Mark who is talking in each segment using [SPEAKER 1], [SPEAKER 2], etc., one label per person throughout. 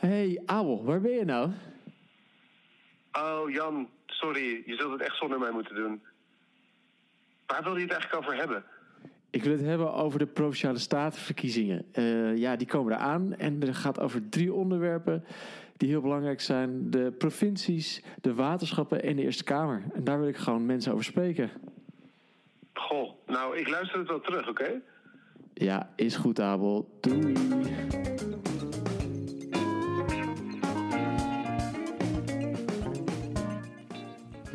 [SPEAKER 1] Hey, Abel, waar ben je nou?
[SPEAKER 2] Oh, Jan, sorry. Je zult het echt zonder mij moeten doen. Waar wil je het eigenlijk over hebben?
[SPEAKER 1] Ik wil het hebben over de Provinciale Statenverkiezingen. Eh, ja, die komen eraan en er gaat over drie onderwerpen die heel belangrijk zijn. De provincies, de waterschappen en de Eerste Kamer. En daar wil ik gewoon mensen over spreken.
[SPEAKER 2] Goh, nou, ik luister het wel terug, oké?
[SPEAKER 1] Ja, is goed, Abel. Doei.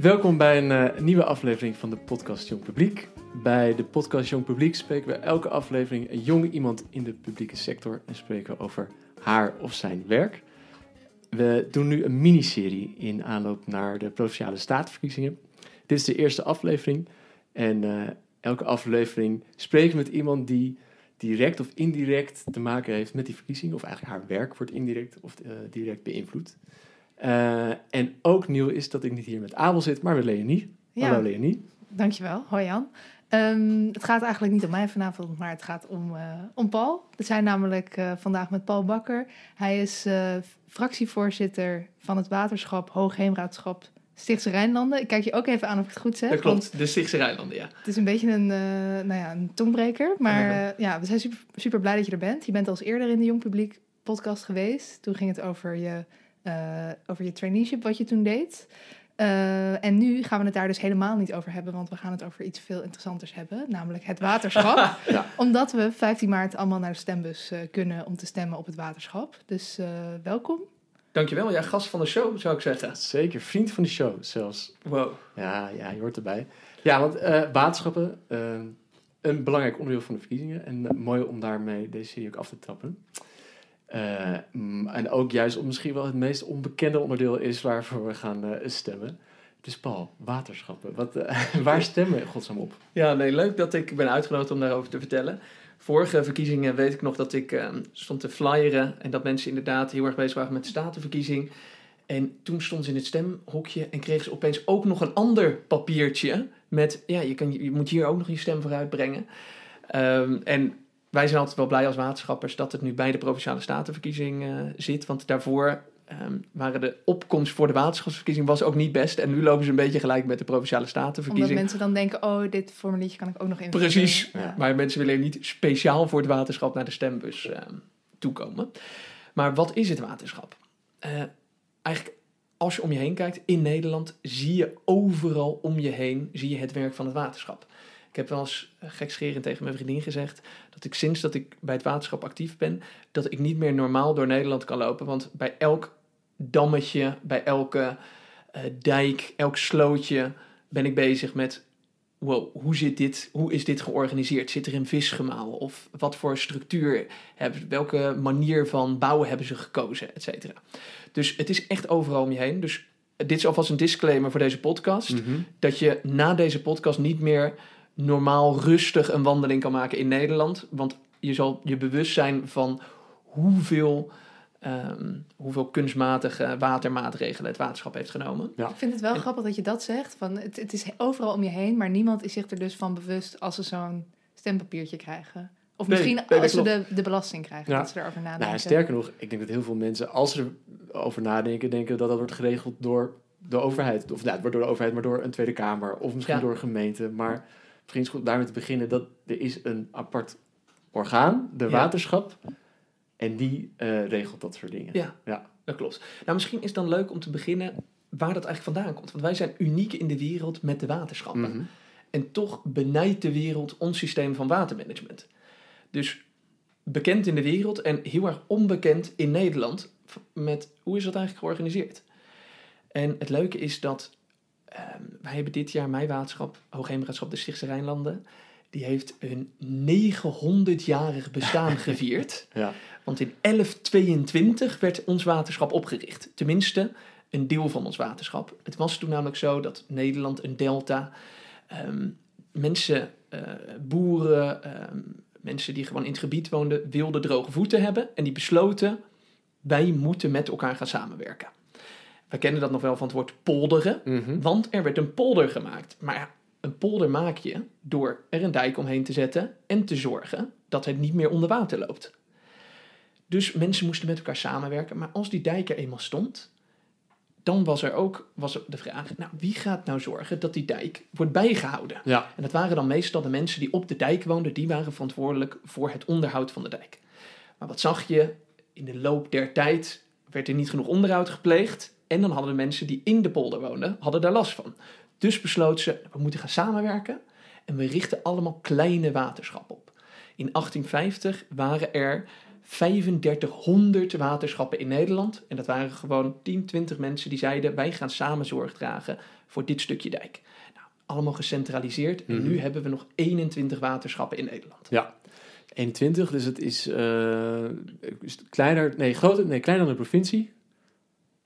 [SPEAKER 1] Welkom bij een eh, nieuwe aflevering van de podcast Jong Publiek. Bij de podcast Jong Publiek spreken we elke aflevering een jong iemand in de publieke sector en spreken over haar of zijn werk. We doen nu een miniserie in aanloop naar de provinciale statenverkiezingen. Dit is de eerste aflevering en eh, elke aflevering spreken we met iemand die direct of indirect te maken heeft met die verkiezingen, of eigenlijk haar werk wordt indirect of eh, direct beïnvloed. Uh, en ook nieuw is dat ik niet hier met Abel zit, maar met Leonie.
[SPEAKER 3] Ja.
[SPEAKER 1] Hallo Leonie.
[SPEAKER 3] Dankjewel. Hoi Jan. Um, het gaat eigenlijk niet om mij vanavond, maar het gaat om, uh, om Paul. We zijn namelijk uh, vandaag met Paul Bakker. Hij is uh, fractievoorzitter van het waterschap Hoogheemraadschap Stichtse Rijnlanden. Ik kijk je ook even aan of ik het goed zeg.
[SPEAKER 4] Dat klopt, de Stichtse Rijnlanden, ja.
[SPEAKER 3] Het is een beetje een, nou ja, een tongbreker, maar ja, ja we zijn super, super blij dat je er bent. Je bent al eens eerder in de Jong Publiek podcast geweest. Toen ging het over je uh, over je traineeship, wat je toen deed. Uh, en nu gaan we het daar dus helemaal niet over hebben, want we gaan het over iets veel interessanters hebben, namelijk het waterschap. ja. Omdat we 15 maart allemaal naar de stembus uh, kunnen om te stemmen op het waterschap. Dus welkom.
[SPEAKER 4] Dankjewel, ja, gast van de show zou ik zeggen.
[SPEAKER 1] Zeker, vriend van de show zelfs.
[SPEAKER 4] Wow.
[SPEAKER 1] Ja, ja je hoort erbij. Ja, want waterschappen, een belangrijk onderdeel van de verkiezingen en mooi om daarmee deze serie ook af te trappen. Uh, en ook juist om misschien wel het meest onbekende onderdeel is waarvoor we gaan uh, stemmen. Dus Paul, waterschappen. Wat, uh, waar stemmen we op?
[SPEAKER 4] Ja, nee, leuk dat ik ben uitgenodigd om daarover te vertellen. Vorige verkiezingen weet ik nog dat ik stond te flyeren en dat mensen inderdaad heel erg bezig waren met de statenverkiezing. En toen stond ze in het stemhokje en kreeg ze opeens ook nog een ander papiertje met, ja, je, kan, je moet hier ook nog je stem voor uitbrengen. Um, en wij zijn altijd wel blij als waterschappers dat het nu bij de Provinciale Statenverkiezing uh, zit. Want daarvoor um, waren de opkomst voor de waterschapsverkiezing was ook niet best. En nu lopen ze een beetje gelijk met de Provinciale Statenverkiezing.
[SPEAKER 3] Omdat mensen dan denken, oh, dit formuliertje kan ik ook nog invullen.
[SPEAKER 4] Precies, ja. maar mensen willen niet speciaal voor het waterschap naar de stembus uh, toekomen. Maar wat is het waterschap? Uh, eigenlijk, als je om je heen kijkt, in Nederland zie je overal om je heen zie je het werk van het waterschap. Ik heb wel eens gekscherend tegen mijn vriendin gezegd dat ik sinds dat ik bij het waterschap actief ben, dat ik niet meer normaal door Nederland kan lopen. Want bij elk dammetje, bij elke uh, dijk, elk slootje ben ik bezig met wow, hoe, zit dit, hoe is dit georganiseerd? Zit er een visgemaal? Of wat voor structuur hebben Welke manier van bouwen hebben ze gekozen? Et cetera. Dus het is echt overal om je heen. Dus dit is alvast een disclaimer voor deze podcast.
[SPEAKER 1] Mm-hmm.
[SPEAKER 4] Dat je na deze podcast niet meer normaal rustig een wandeling kan maken in Nederland. Want je zal je bewust zijn van hoeveel, um, hoeveel kunstmatige watermaatregelen het waterschap heeft genomen.
[SPEAKER 3] Ja. Ik vind het wel en, grappig dat je dat zegt. Van het, het is overal om je heen, maar niemand is zich er dus van bewust als ze zo'n stempapiertje krijgen. Of misschien
[SPEAKER 1] nee, nee,
[SPEAKER 3] als ze de, de belasting krijgen, ja. dat ze erover nadenken.
[SPEAKER 1] Nou, sterker nog, ik denk dat heel veel mensen, als ze erover nadenken, denken dat dat wordt geregeld door de overheid. Of nou, het wordt door de overheid, maar door een Tweede Kamer. Of misschien ja. door een gemeente. Maar misschien is het goed daarmee te beginnen dat er is een apart orgaan, de
[SPEAKER 4] Ja.
[SPEAKER 1] waterschap. En die eh, regelt dat soort dingen.
[SPEAKER 4] Ja.
[SPEAKER 1] ja.
[SPEAKER 4] Dat klopt. Nou, misschien is het dan leuk om te beginnen waar dat eigenlijk vandaan komt. Want wij zijn uniek in de wereld met de waterschappen.
[SPEAKER 1] Mhm.
[SPEAKER 4] En toch benijdt de wereld ons systeem van watermanagement. Dus bekend in de wereld en heel erg onbekend in Nederland met hoe is dat eigenlijk georganiseerd. En het leuke is dat ehm, wij hebben dit jaar mijn waterschap, Hoogheemraadschap de Stichtse Rijnlanden, die heeft een 900-jarig bestaan gevierd.
[SPEAKER 1] Ja.
[SPEAKER 4] Want in 1122 werd ons waterschap opgericht. Tenminste, een deel van ons waterschap. Het was toen namelijk zo dat Nederland een delta, ehm, mensen, eh, boeren, ehm, mensen die gewoon in het gebied woonden, wilden droge voeten hebben. En die besloten, wij moeten met elkaar gaan samenwerken. Wij kennen dat nog wel van het woord polderen,
[SPEAKER 1] Mhm.
[SPEAKER 4] want er werd een polder gemaakt. Maar ja, een polder maak je door er een dijk omheen te zetten en te zorgen dat het niet meer onder water loopt. Dus mensen moesten met elkaar samenwerken. Maar als die dijk er eenmaal stond, dan was er ook was er de vraag: nou, wie gaat nou zorgen dat die dijk wordt bijgehouden?
[SPEAKER 1] Ja.
[SPEAKER 4] En dat waren dan meestal de mensen die op de dijk woonden, die waren verantwoordelijk voor het onderhoud van de dijk. Maar wat zag je? In de loop der tijd werd er niet genoeg onderhoud gepleegd. En dan hadden de mensen die in de polder woonden, hadden daar last van. Dus besloot ze, we moeten gaan samenwerken. En we richten allemaal kleine waterschappen op. In 1850 waren er 3500 waterschappen in Nederland. En dat waren gewoon 10, 20 mensen die zeiden: wij gaan samen zorg dragen voor dit stukje dijk. Nou, allemaal gecentraliseerd. En
[SPEAKER 1] Mhm.
[SPEAKER 4] nu hebben we nog 21 waterschappen in Nederland.
[SPEAKER 1] Ja. 21, dus het is, eh, is kleiner, nee, groter, nee, kleiner dan de provincie.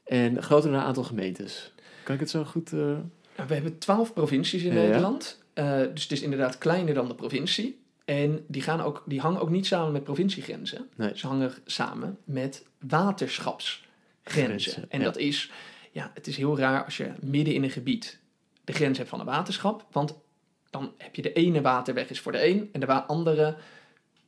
[SPEAKER 1] En groter dan een aantal gemeentes. Kan ik het zo goed... eh,
[SPEAKER 4] Nou, we hebben 12 provincies in
[SPEAKER 1] Ja.
[SPEAKER 4] Nederland. Eh, dus het is inderdaad kleiner dan de provincie. En die, gaan ook, die hangen ook niet samen met provinciegrenzen.
[SPEAKER 1] Nee.
[SPEAKER 4] Ze hangen samen met waterschapsgrenzen.
[SPEAKER 1] Grenzen,
[SPEAKER 4] en
[SPEAKER 1] ja.
[SPEAKER 4] dat is, ja, het is heel raar als je midden in een gebied de grens hebt van een waterschap. Want dan heb je de ene waterweg is voor de een en de wa-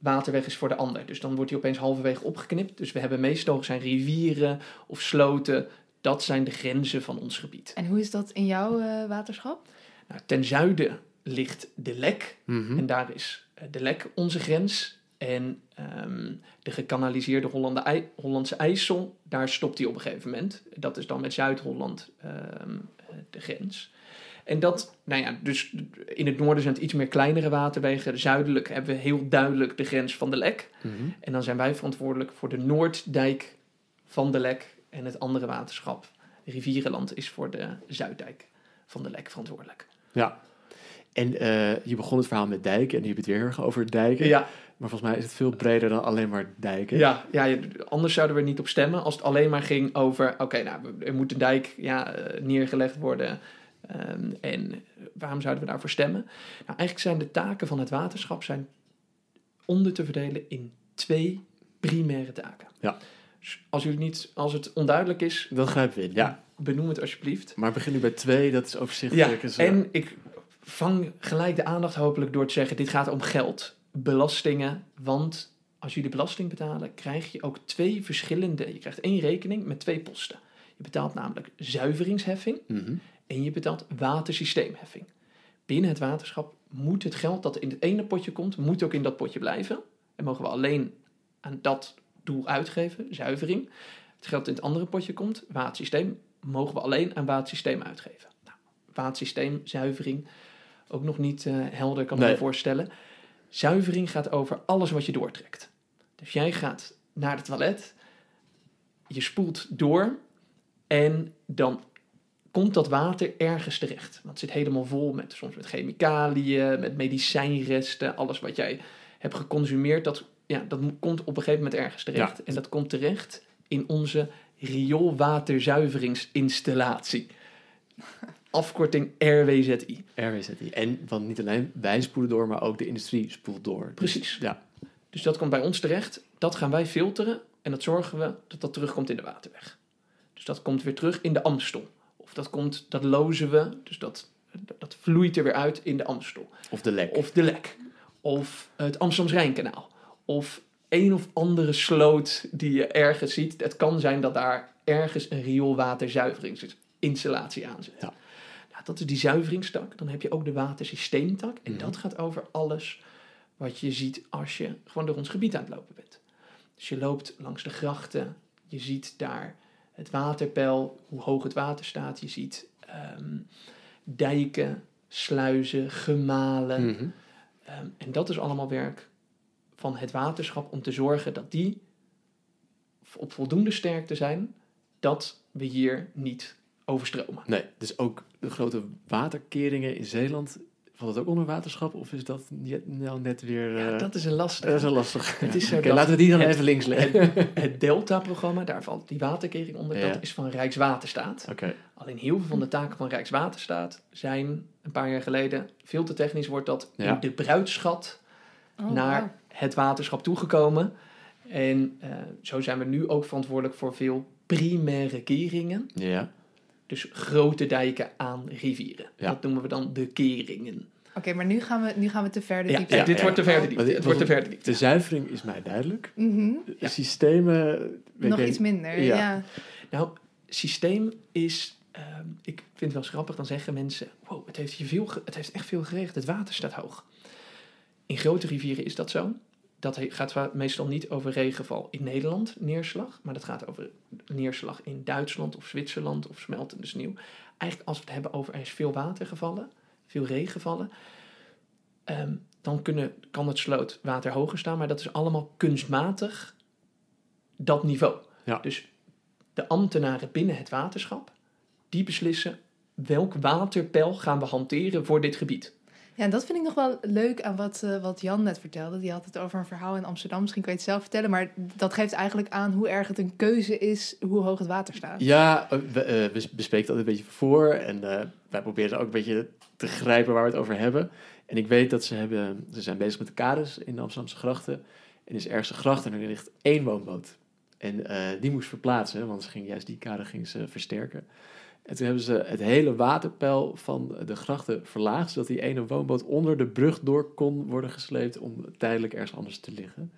[SPEAKER 4] waterweg is voor de ander. Dus dan wordt die opeens halverwege opgeknipt. Dus we hebben meestal zijn rivieren of sloten. Dat zijn de grenzen van ons gebied.
[SPEAKER 3] En hoe is dat in jouw eh, waterschap?
[SPEAKER 4] Nou, ten zuiden ligt de Lek.
[SPEAKER 1] mhm.
[SPEAKER 4] En daar is eh, de Lek onze grens. En ehm, de gekanaliseerde Hollande Hollandse IJssel, daar stopt hij op een gegeven moment. Dat is dan met Zuid-Holland ehm, eh, de grens. En dat, nou ja, dus in het noorden zijn het iets meer kleinere waterwegen. Zuidelijk hebben we heel duidelijk de grens van de Lek.
[SPEAKER 1] Mhm.
[SPEAKER 4] En dan zijn wij verantwoordelijk voor de Noorddijk van de Lek. En het andere waterschap, Rivierenland, is voor de Zuiddijk van de Lek verantwoordelijk.
[SPEAKER 1] Ja. En eh, je begon het verhaal met dijken en je het weer heel erg over dijken.
[SPEAKER 4] Ja,
[SPEAKER 1] Maar volgens mij is het veel breder dan alleen maar dijken.
[SPEAKER 4] Ja, ja, anders zouden we er niet op stemmen als het alleen maar ging over... oké, nou, er moet een dijk ja, eh, neergelegd worden... ehm, en waarom zouden we daarvoor stemmen? Nou, eigenlijk zijn de taken van het waterschap zijn onder te verdelen in twee primaire taken.
[SPEAKER 1] Ja.
[SPEAKER 4] Dus als, u niet, als het onduidelijk is,
[SPEAKER 1] Dat grijpen we in, ja.
[SPEAKER 4] benoem het alsjeblieft.
[SPEAKER 1] Maar begin nu bij twee, dat is
[SPEAKER 4] Ja,
[SPEAKER 1] overzichtelijk. is, eh,
[SPEAKER 4] en ik vang gelijk de aandacht hopelijk door te zeggen: dit gaat om geld, belastingen. Want als jullie belasting betalen, krijg je ook twee verschillende. Je krijgt één rekening met twee posten. Je betaalt namelijk zuiveringsheffing
[SPEAKER 1] mhm.
[SPEAKER 4] En je betaalt watersysteemheffing. Binnen het waterschap moet het geld dat in het ene potje komt, moet ook in dat potje blijven. En mogen we alleen aan dat doel uitgeven, zuivering. Het geld in het andere potje komt, watersysteem, mogen we alleen aan watersysteem uitgeven. Nou, watersysteem, zuivering, ook nog niet eh, helder, kan ik
[SPEAKER 1] Nee.
[SPEAKER 4] me voorstellen. Zuivering gaat over alles wat je doortrekt. Dus jij gaat naar het toilet, je spoelt door en dan komt dat water ergens terecht. Want het zit helemaal vol met soms met chemicaliën, met medicijnresten, alles wat jij hebt geconsumeerd, dat, ja, dat komt op een gegeven moment ergens terecht.
[SPEAKER 1] Ja.
[SPEAKER 4] En dat komt terecht in onze rioolwaterzuiveringsinstallatie. Afkorting RWZI.
[SPEAKER 1] RWZI. En want niet alleen wij spoelen door, maar ook de industrie spoelt door. Dus,
[SPEAKER 4] Precies.
[SPEAKER 1] ja.
[SPEAKER 4] Dus dat komt bij ons terecht. Dat gaan wij filteren en dat zorgen we dat dat terugkomt in de waterweg. Dus dat komt weer terug in de Amstel. Of dat, komt, dat lozen we, dus dat, dat vloeit er weer uit in de Amstel.
[SPEAKER 1] Of de lek.
[SPEAKER 4] Of de Lek. Of het Amsterdams-Rijnkanaal. Of een of andere sloot die je ergens ziet. Het kan zijn dat daar ergens een rioolwaterzuiveringsinstallatie aan zit.
[SPEAKER 1] Ja.
[SPEAKER 4] Nou, dat is die zuiveringstak. Dan heb je ook de watersysteemtak. En
[SPEAKER 1] Mhm.
[SPEAKER 4] dat gaat over alles wat je ziet als je gewoon door ons gebied aan het lopen bent. Dus je loopt langs de grachten. Je ziet daar het waterpeil, hoe hoog het water staat. Je ziet ehm, dijken, sluizen, gemalen.
[SPEAKER 1] Mhm.
[SPEAKER 4] Ehm, en dat is allemaal werk van het waterschap om te zorgen dat die op voldoende sterkte zijn dat we hier niet overstromen.
[SPEAKER 1] Nee, dus ook de grote waterkeringen in Zeeland, valt dat ook onder waterschap? Of is dat net, nou net weer...
[SPEAKER 4] Ja,
[SPEAKER 1] eh,
[SPEAKER 4] dat is een lastig.
[SPEAKER 1] dat is wel lastig.
[SPEAKER 4] Het is zo
[SPEAKER 1] Oké,
[SPEAKER 4] dat
[SPEAKER 1] laten we die dan
[SPEAKER 4] het-
[SPEAKER 1] even links leggen.
[SPEAKER 4] Het, het Delta-programma, daar valt die waterkering onder,
[SPEAKER 1] Ja.
[SPEAKER 4] dat is van Rijkswaterstaat.
[SPEAKER 1] Oké,
[SPEAKER 4] Alleen heel veel van de taken van Rijkswaterstaat zijn een paar jaar geleden, veel te technisch wordt dat
[SPEAKER 1] Ja.
[SPEAKER 4] in de bruidschat
[SPEAKER 3] Oh,
[SPEAKER 4] naar het waterschap toegekomen. En eh, zo zijn we nu ook verantwoordelijk voor veel primaire keringen.
[SPEAKER 1] ja.
[SPEAKER 4] Dus grote dijken aan rivieren.
[SPEAKER 1] Ja.
[SPEAKER 4] Dat noemen we dan de keringen.
[SPEAKER 3] Oké, maar nu gaan, we, nu gaan we te ver de
[SPEAKER 4] Ja,
[SPEAKER 3] diepte.
[SPEAKER 4] ja, dit
[SPEAKER 1] ja.
[SPEAKER 4] wordt te ver de diepte. Het wordt te ver de diepte.
[SPEAKER 1] De zuivering is mij duidelijk.
[SPEAKER 3] Mhm.
[SPEAKER 1] Systemen...
[SPEAKER 3] Nog
[SPEAKER 1] ik-
[SPEAKER 3] iets minder,
[SPEAKER 1] ja.
[SPEAKER 3] ja.
[SPEAKER 4] Nou, systeem is. ehm, ik vind het wel eens grappig, dan zeggen mensen: wow, het heeft, hier veel het heeft echt veel geregend, het water staat hoog. In grote rivieren is dat zo. Dat gaat meestal niet over regenval in Nederland, neerslag, maar dat gaat over neerslag in Duitsland of Zwitserland of smeltende sneeuw. Eigenlijk als we het hebben over er is veel water gevallen, veel regen gevallen, ehm, dan kunnen, kan het slootwater hoger staan, maar dat is allemaal kunstmatig dat niveau.
[SPEAKER 1] Ja.
[SPEAKER 4] Dus de ambtenaren binnen het waterschap, die beslissen welk waterpeil gaan we hanteren voor dit gebied.
[SPEAKER 3] Ja, en dat vind ik nog wel leuk aan wat, eh, wat Jan net vertelde. Die had het over een verhaal in Amsterdam. Misschien kan je het zelf vertellen. Maar dat geeft eigenlijk aan hoe erg het een keuze is hoe hoog het water staat.
[SPEAKER 1] Ja, eh, we, eh, we bespreken altijd een beetje voor. En wij proberen ook een beetje te grijpen waar we het over hebben. En ik weet dat ze, hebben, ze zijn bezig met de kades in de Amsterdamse grachten. En is ergens een gracht en er ligt één woonboot. En die moest verplaatsen, want ze ging juist die kade ging ze versterken. En toen hebben ze het hele waterpeil van de grachten verlaagd... zodat die ene woonboot onder de brug door kon worden gesleept... om tijdelijk ergens anders te liggen.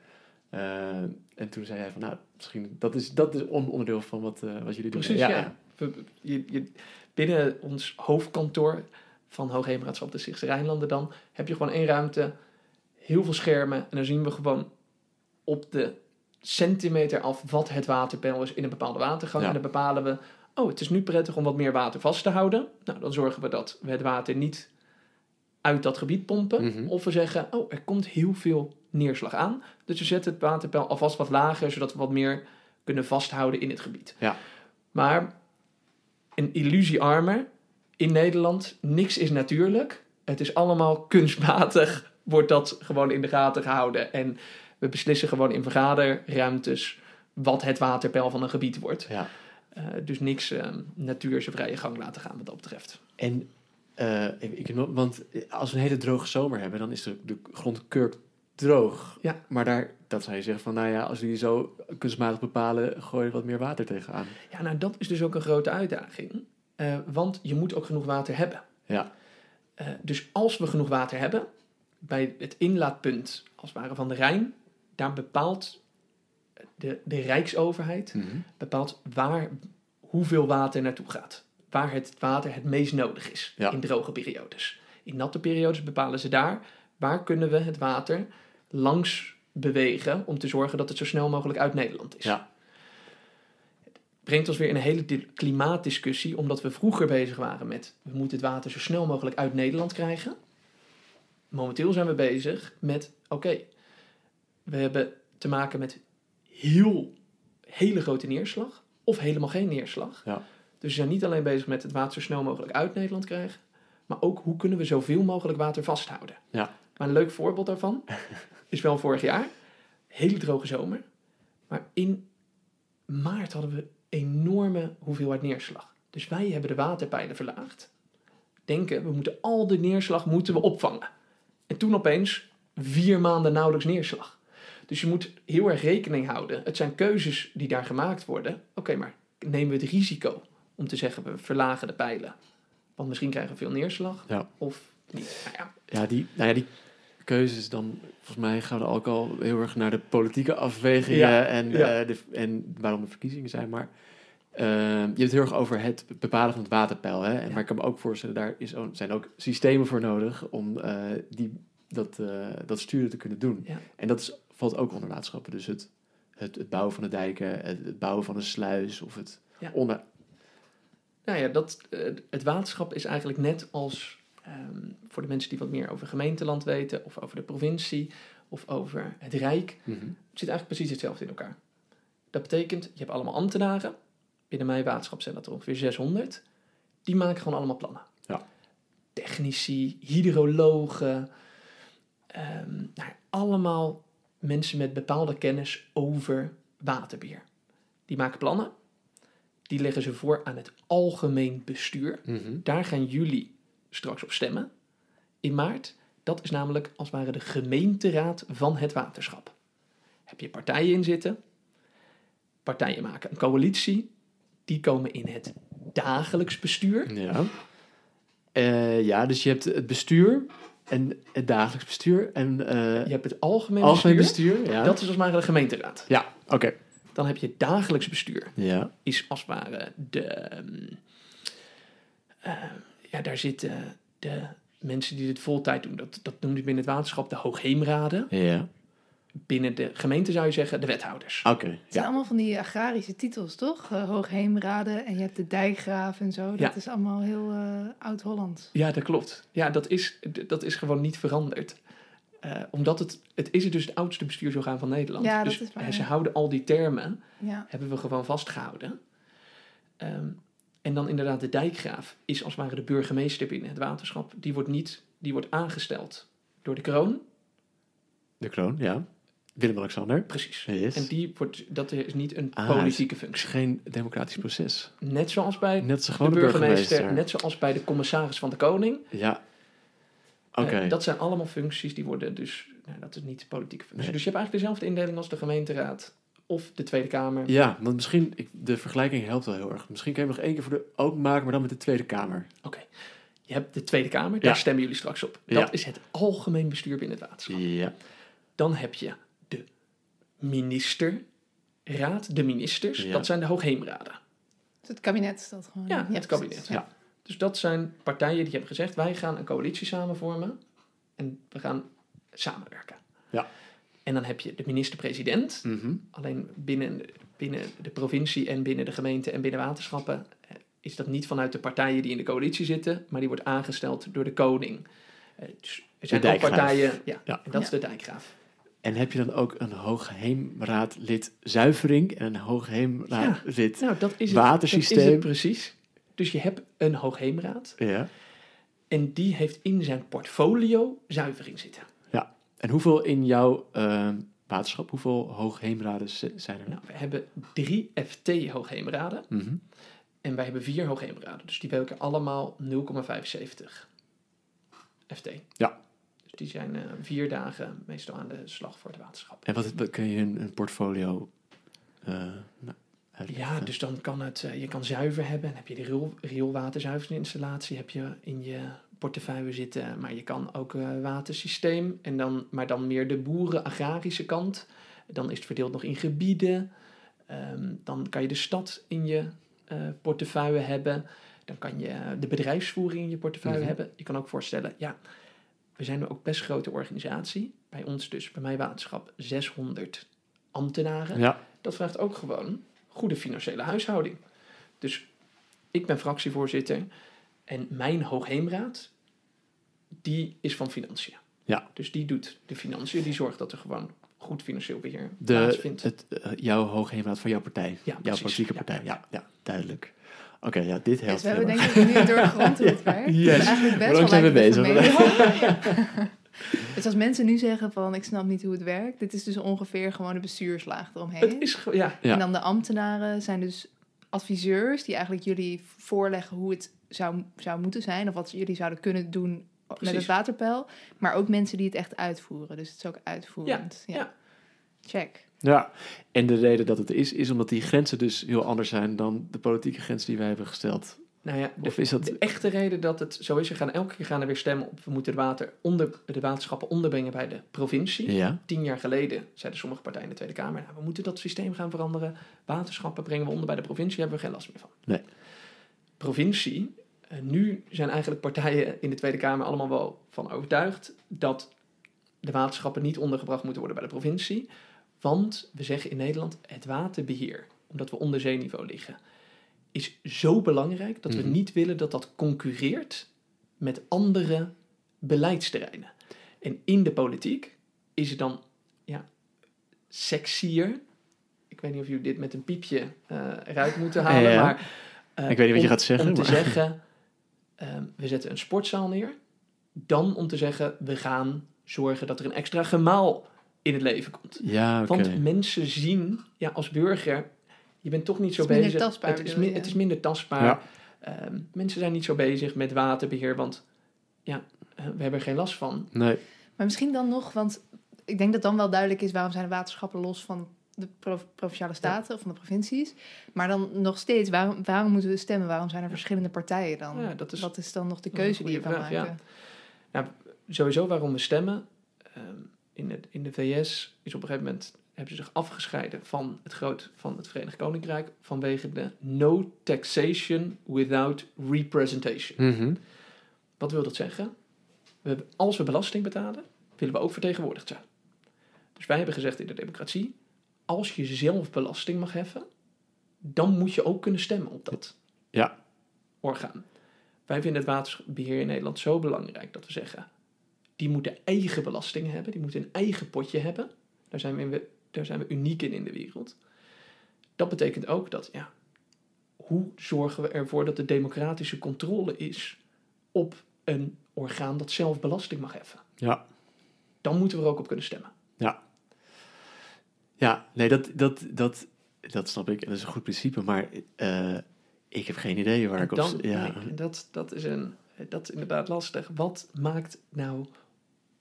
[SPEAKER 1] Eh, en toen zei hij van, nou, misschien... dat is, dat is on- onderdeel van wat, eh, wat jullie doen.
[SPEAKER 4] Precies, ja. We- je, je, binnen ons hoofdkantoor van Hoogheemraadschap de Stichtse Rijnlanden dan, heb je gewoon één ruimte, heel veel schermen en dan zien we gewoon op de centimeter af wat het waterpeil is in een bepaalde watergang.
[SPEAKER 1] Ja.
[SPEAKER 4] En dan bepalen we, oh, het is nu prettig om wat meer water vast te houden. Nou, dan zorgen we dat we het water niet uit dat gebied pompen.
[SPEAKER 1] Mhm.
[SPEAKER 4] Of we zeggen, oh, er komt heel veel neerslag aan. Dus we zetten het waterpeil alvast wat lager, zodat we wat meer kunnen vasthouden in het gebied.
[SPEAKER 1] Ja.
[SPEAKER 4] Maar een illusiearmer in Nederland, niks is natuurlijk. Het is allemaal kunstmatig, wordt dat gewoon in de gaten gehouden. En we beslissen gewoon in vergaderruimtes wat het waterpeil van een gebied wordt.
[SPEAKER 1] Ja.
[SPEAKER 4] Eh, dus niks eh, natuur zijn vrije gang laten gaan wat dat betreft.
[SPEAKER 1] En, eh, ik, want als we een hele droge zomer hebben, dan is de, de grond kurk droog.
[SPEAKER 4] Ja.
[SPEAKER 1] Maar daar, dat zou je zeggen van, nou ja, als jullie zo kunstmatig bepalen, gooi je wat meer water tegenaan.
[SPEAKER 4] Ja, nou dat is dus ook een grote uitdaging. Eh, want je moet ook genoeg water hebben.
[SPEAKER 1] Ja.
[SPEAKER 4] Dus als we genoeg water hebben, bij het inlaatpunt als het ware van de Rijn, daar bepaalt de, de Rijksoverheid bepaalt waar, hoeveel water naartoe gaat. Waar het water het meest nodig is
[SPEAKER 1] Ja.
[SPEAKER 4] in droge periodes. In natte periodes bepalen ze daar waar kunnen we het water langs bewegen om te zorgen dat het zo snel mogelijk uit Nederland is.
[SPEAKER 1] Ja.
[SPEAKER 4] Brengt ons weer in een hele di- klimaatdiscussie, omdat we vroeger bezig waren met we moeten het water zo snel mogelijk uit Nederland krijgen. Momenteel zijn we bezig met oké, we hebben te maken met heel hele grote neerslag of helemaal geen neerslag.
[SPEAKER 1] Ja.
[SPEAKER 4] Dus we zijn niet alleen bezig met het water zo snel mogelijk uit Nederland krijgen, maar ook hoe kunnen we zoveel mogelijk water vasthouden.
[SPEAKER 1] Ja.
[SPEAKER 4] Maar een leuk voorbeeld daarvan is wel vorig jaar, hele droge zomer, maar in maart hadden we enorme hoeveelheid neerslag. Dus wij hebben de waterpeilen verlaagd. Denken, we moeten al de neerslag moeten we opvangen. En toen opeens vier maanden nauwelijks neerslag. Dus je moet heel erg rekening houden. Het zijn keuzes die daar gemaakt worden. Oké, maar nemen we het risico om te zeggen we verlagen de pijlen? Want misschien krijgen we veel neerslag.
[SPEAKER 1] Ja.
[SPEAKER 4] Of niet. Nou ja,
[SPEAKER 1] Ja, die, nou ja, die keuzes dan, volgens mij gaan we ook al heel erg naar de politieke afwegingen
[SPEAKER 4] Ja,
[SPEAKER 1] en,
[SPEAKER 4] ja.
[SPEAKER 1] eh, de, en waarom de verkiezingen zijn. Maar eh, je hebt het heel erg over het bepalen van het waterpeil. Hè? En,
[SPEAKER 4] Ja.
[SPEAKER 1] Maar ik kan me ook voorstellen, daar is, ook- zijn ook systemen voor nodig om eh, die, dat, dat sturen te kunnen doen. En dat is, valt ook onder waterschappen. Dus het, het, het bouwen van de dijken, het, het bouwen van een sluis of het
[SPEAKER 4] Ja.
[SPEAKER 1] onder...
[SPEAKER 4] Nou ja, dat, eh, het waterschap is eigenlijk net als ehm, voor de mensen die wat meer over gemeenteland weten, of over de provincie, of over het Rijk.
[SPEAKER 1] Mhm.
[SPEAKER 4] Het zit eigenlijk precies hetzelfde in elkaar. Dat betekent, je hebt allemaal ambtenaren. Binnen mijn waterschap zijn dat er ongeveer 600. Die maken gewoon allemaal plannen.
[SPEAKER 1] Ja.
[SPEAKER 4] Technici, hydrologen. ehm, nou, allemaal mensen met bepaalde kennis over waterbeheer. Die maken plannen. Die leggen ze voor aan het algemeen bestuur.
[SPEAKER 1] Mhm.
[SPEAKER 4] Daar gaan jullie straks op stemmen in maart. Dat is namelijk als het ware de gemeenteraad van het waterschap. Heb je partijen in zitten? Partijen maken een coalitie. Die komen in het dagelijks bestuur.
[SPEAKER 1] Ja. Eh, ja, dus je hebt het bestuur En het dagelijks bestuur en eh
[SPEAKER 4] Je hebt het algemeen,
[SPEAKER 1] algemeen
[SPEAKER 4] bestuur.
[SPEAKER 1] bestuur. Ja,
[SPEAKER 4] Dat is als het ware de gemeenteraad.
[SPEAKER 1] ja oké.
[SPEAKER 4] Dan heb je het dagelijks bestuur.
[SPEAKER 1] Ja,
[SPEAKER 4] Is als het ware de... ehm, eh, ja, daar zitten de mensen die dit voltijd doen. Dat, dat noemen ze binnen het waterschap de hoogheemraden.
[SPEAKER 1] ja.
[SPEAKER 4] Binnen de gemeente zou je zeggen de wethouders.
[SPEAKER 1] oké.
[SPEAKER 3] Het zijn allemaal van die agrarische titels, toch? Uh, Hoogheemraden en je hebt de dijkgraaf en zo. Dat
[SPEAKER 4] Ja.
[SPEAKER 3] is allemaal heel eh, oud-Hollands.
[SPEAKER 4] Ja, dat klopt. Ja, dat is, dat is gewoon niet veranderd. Eh, omdat het, het is dus het oudste bestuursorgaan van Nederland.
[SPEAKER 3] Ja, dat
[SPEAKER 4] dus
[SPEAKER 3] is waar,
[SPEAKER 4] eh, ze houden al die termen,
[SPEAKER 3] Ja.
[SPEAKER 4] hebben we gewoon vastgehouden. Ehm, en dan inderdaad de dijkgraaf is als het ware de burgemeester binnen het waterschap. Die wordt, niet, die wordt aangesteld door de kroon.
[SPEAKER 1] De kroon, ja. Willem-Alexander.
[SPEAKER 4] Precies.
[SPEAKER 1] Yes.
[SPEAKER 4] En die wordt, dat is niet een
[SPEAKER 1] Ah,
[SPEAKER 4] politieke
[SPEAKER 1] Het is
[SPEAKER 4] functie.
[SPEAKER 1] geen democratisch proces.
[SPEAKER 4] Net zoals bij
[SPEAKER 1] Net zo
[SPEAKER 4] de burgemeester,
[SPEAKER 1] burgemeester.
[SPEAKER 4] net zoals bij de commissaris van de koning.
[SPEAKER 1] Ja. Oké.
[SPEAKER 4] Eh, dat zijn allemaal functies die worden dus, nou, dat is niet politieke functie.
[SPEAKER 1] Nee.
[SPEAKER 4] Dus je hebt eigenlijk dezelfde indeling als de gemeenteraad of de Tweede Kamer.
[SPEAKER 1] Ja, want misschien, ik, de vergelijking helpt wel heel erg. Misschien kan je hem nog één keer voor de open maken, maar dan met de Tweede Kamer.
[SPEAKER 4] Je hebt de Tweede Kamer, daar
[SPEAKER 1] Ja.
[SPEAKER 4] stemmen jullie straks op.
[SPEAKER 1] Ja.
[SPEAKER 4] Dat is het algemeen bestuur binnen het waterschap.
[SPEAKER 1] Ja.
[SPEAKER 4] Dan heb je ministerraad, de ministers,
[SPEAKER 1] Ja.
[SPEAKER 4] dat zijn de hoogheemraden.
[SPEAKER 3] Dus het kabinet is dat gewoon.
[SPEAKER 4] Ja,
[SPEAKER 3] Ja,
[SPEAKER 4] het
[SPEAKER 3] precies.
[SPEAKER 4] kabinet.
[SPEAKER 1] Ja.
[SPEAKER 4] Dus dat zijn partijen die hebben gezegd, wij gaan een coalitie samen vormen en we gaan samenwerken.
[SPEAKER 1] Ja.
[SPEAKER 4] En dan heb je de minister-president,
[SPEAKER 1] Mhm.
[SPEAKER 4] Alleen binnen, binnen de provincie en binnen de gemeente en binnen waterschappen eh, is dat niet vanuit de partijen die in de coalitie zitten, maar die wordt aangesteld door de koning. Eh, Dus er zijn ook partijen, ja,
[SPEAKER 1] Ja.
[SPEAKER 4] en dat is de dijkgraaf.
[SPEAKER 1] En heb je dan ook een hoogheemraadlid zuivering en een hoogheemraadlid...
[SPEAKER 4] Nou, dat is het,
[SPEAKER 1] Watersysteem.
[SPEAKER 4] Dat is het precies. Dus je hebt een hoogheemraad
[SPEAKER 1] Ja.
[SPEAKER 4] en die heeft in zijn portfolio zuivering zitten.
[SPEAKER 1] En hoeveel in jouw eh, waterschap, hoeveel hoogheemraden zijn er?
[SPEAKER 4] Nou, we hebben drie FT-hoogheemraden
[SPEAKER 1] Mhm.
[SPEAKER 4] en wij hebben vier hoogheemraden. Dus die welken allemaal 0,75 FT.
[SPEAKER 1] Ja.
[SPEAKER 4] Die zijn eh, vier dagen meestal aan de slag voor het waterschap.
[SPEAKER 1] En wat, wat kun je een, een portfolio eh nou?
[SPEAKER 4] Ja, dus dan kan het, eh, je kan zuiver hebben. Dan heb je de riool, rioolwaterzuiveringsinstallatie heb je in je portefeuille zitten. Maar je kan ook watersysteem. En dan, maar dan meer de boeren-agrarische kant. Dan is het verdeeld nog in gebieden. Ehm, dan kan je de stad in je portefeuille hebben. Dan kan je de bedrijfsvoering in je portefeuille
[SPEAKER 1] Mhm.
[SPEAKER 4] hebben. Je kan ook voorstellen, ja, we zijn ook best grote organisatie. Bij ons dus, bij mijn waterschap, 600 ambtenaren
[SPEAKER 1] Ja,
[SPEAKER 4] dat vraagt ook gewoon goede financiële huishouding. Dus ik ben fractievoorzitter en mijn hoogheemraad, die is van financiën.
[SPEAKER 1] Ja.
[SPEAKER 4] Dus die doet de financiën, die zorgt dat er gewoon goed financieel beheer
[SPEAKER 1] de,
[SPEAKER 4] plaatsvindt.
[SPEAKER 1] het, eh, jouw hoogheemraad van jouw partij.
[SPEAKER 4] Ja,
[SPEAKER 1] jouw
[SPEAKER 4] precies.
[SPEAKER 1] politieke
[SPEAKER 4] Ja.
[SPEAKER 1] partij. Ja, ja, duidelijk. Oké, ja, dit helpt
[SPEAKER 3] Dus we hebben denk ik nu doorgrond hoe het werkt.
[SPEAKER 1] Yes.
[SPEAKER 3] Dus eigenlijk best
[SPEAKER 1] Hoe lang
[SPEAKER 3] wel
[SPEAKER 1] zijn we bezig?
[SPEAKER 3] Dus als mensen nu zeggen van ik snap niet hoe het werkt, dit is dus ongeveer gewoon de bestuurslaag eromheen.
[SPEAKER 4] Het is, ja,
[SPEAKER 1] Ja.
[SPEAKER 3] En dan de ambtenaren zijn dus adviseurs die eigenlijk jullie voorleggen hoe het zou, zou moeten zijn of wat jullie zouden kunnen doen met het waterpeil. Maar ook mensen die het echt uitvoeren. Dus het is ook uitvoerend.
[SPEAKER 4] ja.
[SPEAKER 3] Check.
[SPEAKER 1] Ja, en de reden dat het is, is omdat die grenzen dus heel anders zijn dan de politieke grenzen die wij hebben gesteld.
[SPEAKER 4] nou ja, de,
[SPEAKER 1] Of is dat...
[SPEAKER 4] de echte reden dat het zo is, we gaan elke keer gaan er weer stemmen op, we moeten de, water onder, de waterschappen onderbrengen bij de provincie.
[SPEAKER 1] Ja,
[SPEAKER 4] Tien jaar geleden zeiden sommige partijen in de Tweede Kamer, nou, we moeten dat systeem gaan veranderen. Waterschappen brengen we onder bij de provincie, hebben we geen last meer van.
[SPEAKER 1] Nee.
[SPEAKER 4] Provincie, eh, nu zijn eigenlijk partijen in de Tweede Kamer allemaal wel van overtuigd dat de waterschappen niet ondergebracht moeten worden bij de provincie. Want we zeggen in Nederland, het waterbeheer, omdat we onder zeeniveau liggen, is zo belangrijk dat we
[SPEAKER 1] Mhm.
[SPEAKER 4] niet willen dat dat concurreert met andere beleidsterreinen. En in de politiek is het dan ja, sexier. Ik weet niet of jullie dit met een piepje eh, eruit moeten halen,
[SPEAKER 1] Ja.
[SPEAKER 4] maar eh,
[SPEAKER 1] Ik weet niet wat je
[SPEAKER 4] om-
[SPEAKER 1] gaat zeggen,
[SPEAKER 4] Om te
[SPEAKER 1] maar-
[SPEAKER 4] zeggen, ehm, we zetten een sportzaal neer, dan om te zeggen, we gaan zorgen dat er een extra gemaal in het leven komt.
[SPEAKER 1] ja.
[SPEAKER 4] Want mensen zien, ja, als burger, je bent toch niet zo
[SPEAKER 3] Het is minder
[SPEAKER 4] bezig.
[SPEAKER 3] tastbaar,
[SPEAKER 4] het, is het is minder tastbaar.
[SPEAKER 1] Ja.
[SPEAKER 4] Ehm, mensen zijn niet zo bezig met waterbeheer, want ja, eh, we hebben er geen last van.
[SPEAKER 1] Nee,
[SPEAKER 3] Maar misschien dan nog, want ik denk dat dan wel duidelijk is waarom zijn de waterschappen los van de pro- provinciale staten of van de provincies. Maar dan nog steeds, waarom, waarom moeten we stemmen? Waarom zijn er verschillende partijen dan?
[SPEAKER 4] Ja, dat is-
[SPEAKER 3] Wat is dan nog de keuze die je kan
[SPEAKER 4] vraag,
[SPEAKER 3] maken?
[SPEAKER 4] ja. sowieso waarom we stemmen. In, het, in de VS is op een gegeven moment hebben ze zich afgescheiden van het groot van het Verenigd Koninkrijk vanwege de no taxation without representation.
[SPEAKER 1] Mhm.
[SPEAKER 4] Wat wil dat zeggen? We als we belasting betalen, willen we ook vertegenwoordigd zijn. Dus wij hebben gezegd in de democratie, als je zelf belasting mag heffen, dan moet je ook kunnen stemmen op dat
[SPEAKER 1] Ja.
[SPEAKER 4] orgaan. Wij vinden het waterbeheer in Nederland zo belangrijk dat we zeggen, die moeten eigen belasting hebben, die moeten een eigen potje hebben. Daar zijn we, daar zijn we uniek in in de wereld. Dat betekent ook dat, ja, hoe zorgen we ervoor dat de democratische controle is op een orgaan dat zelf belasting mag heffen?
[SPEAKER 1] Ja.
[SPEAKER 4] Dan moeten we er ook op kunnen stemmen.
[SPEAKER 1] Ja, nee, dat, dat, dat, dat snap ik. En dat is een goed principe. Maar eh, ik heb geen idee waar
[SPEAKER 4] En
[SPEAKER 1] ik op... ja.
[SPEAKER 4] nee, en dat, dat, is een, dat is inderdaad lastig. Wat maakt nou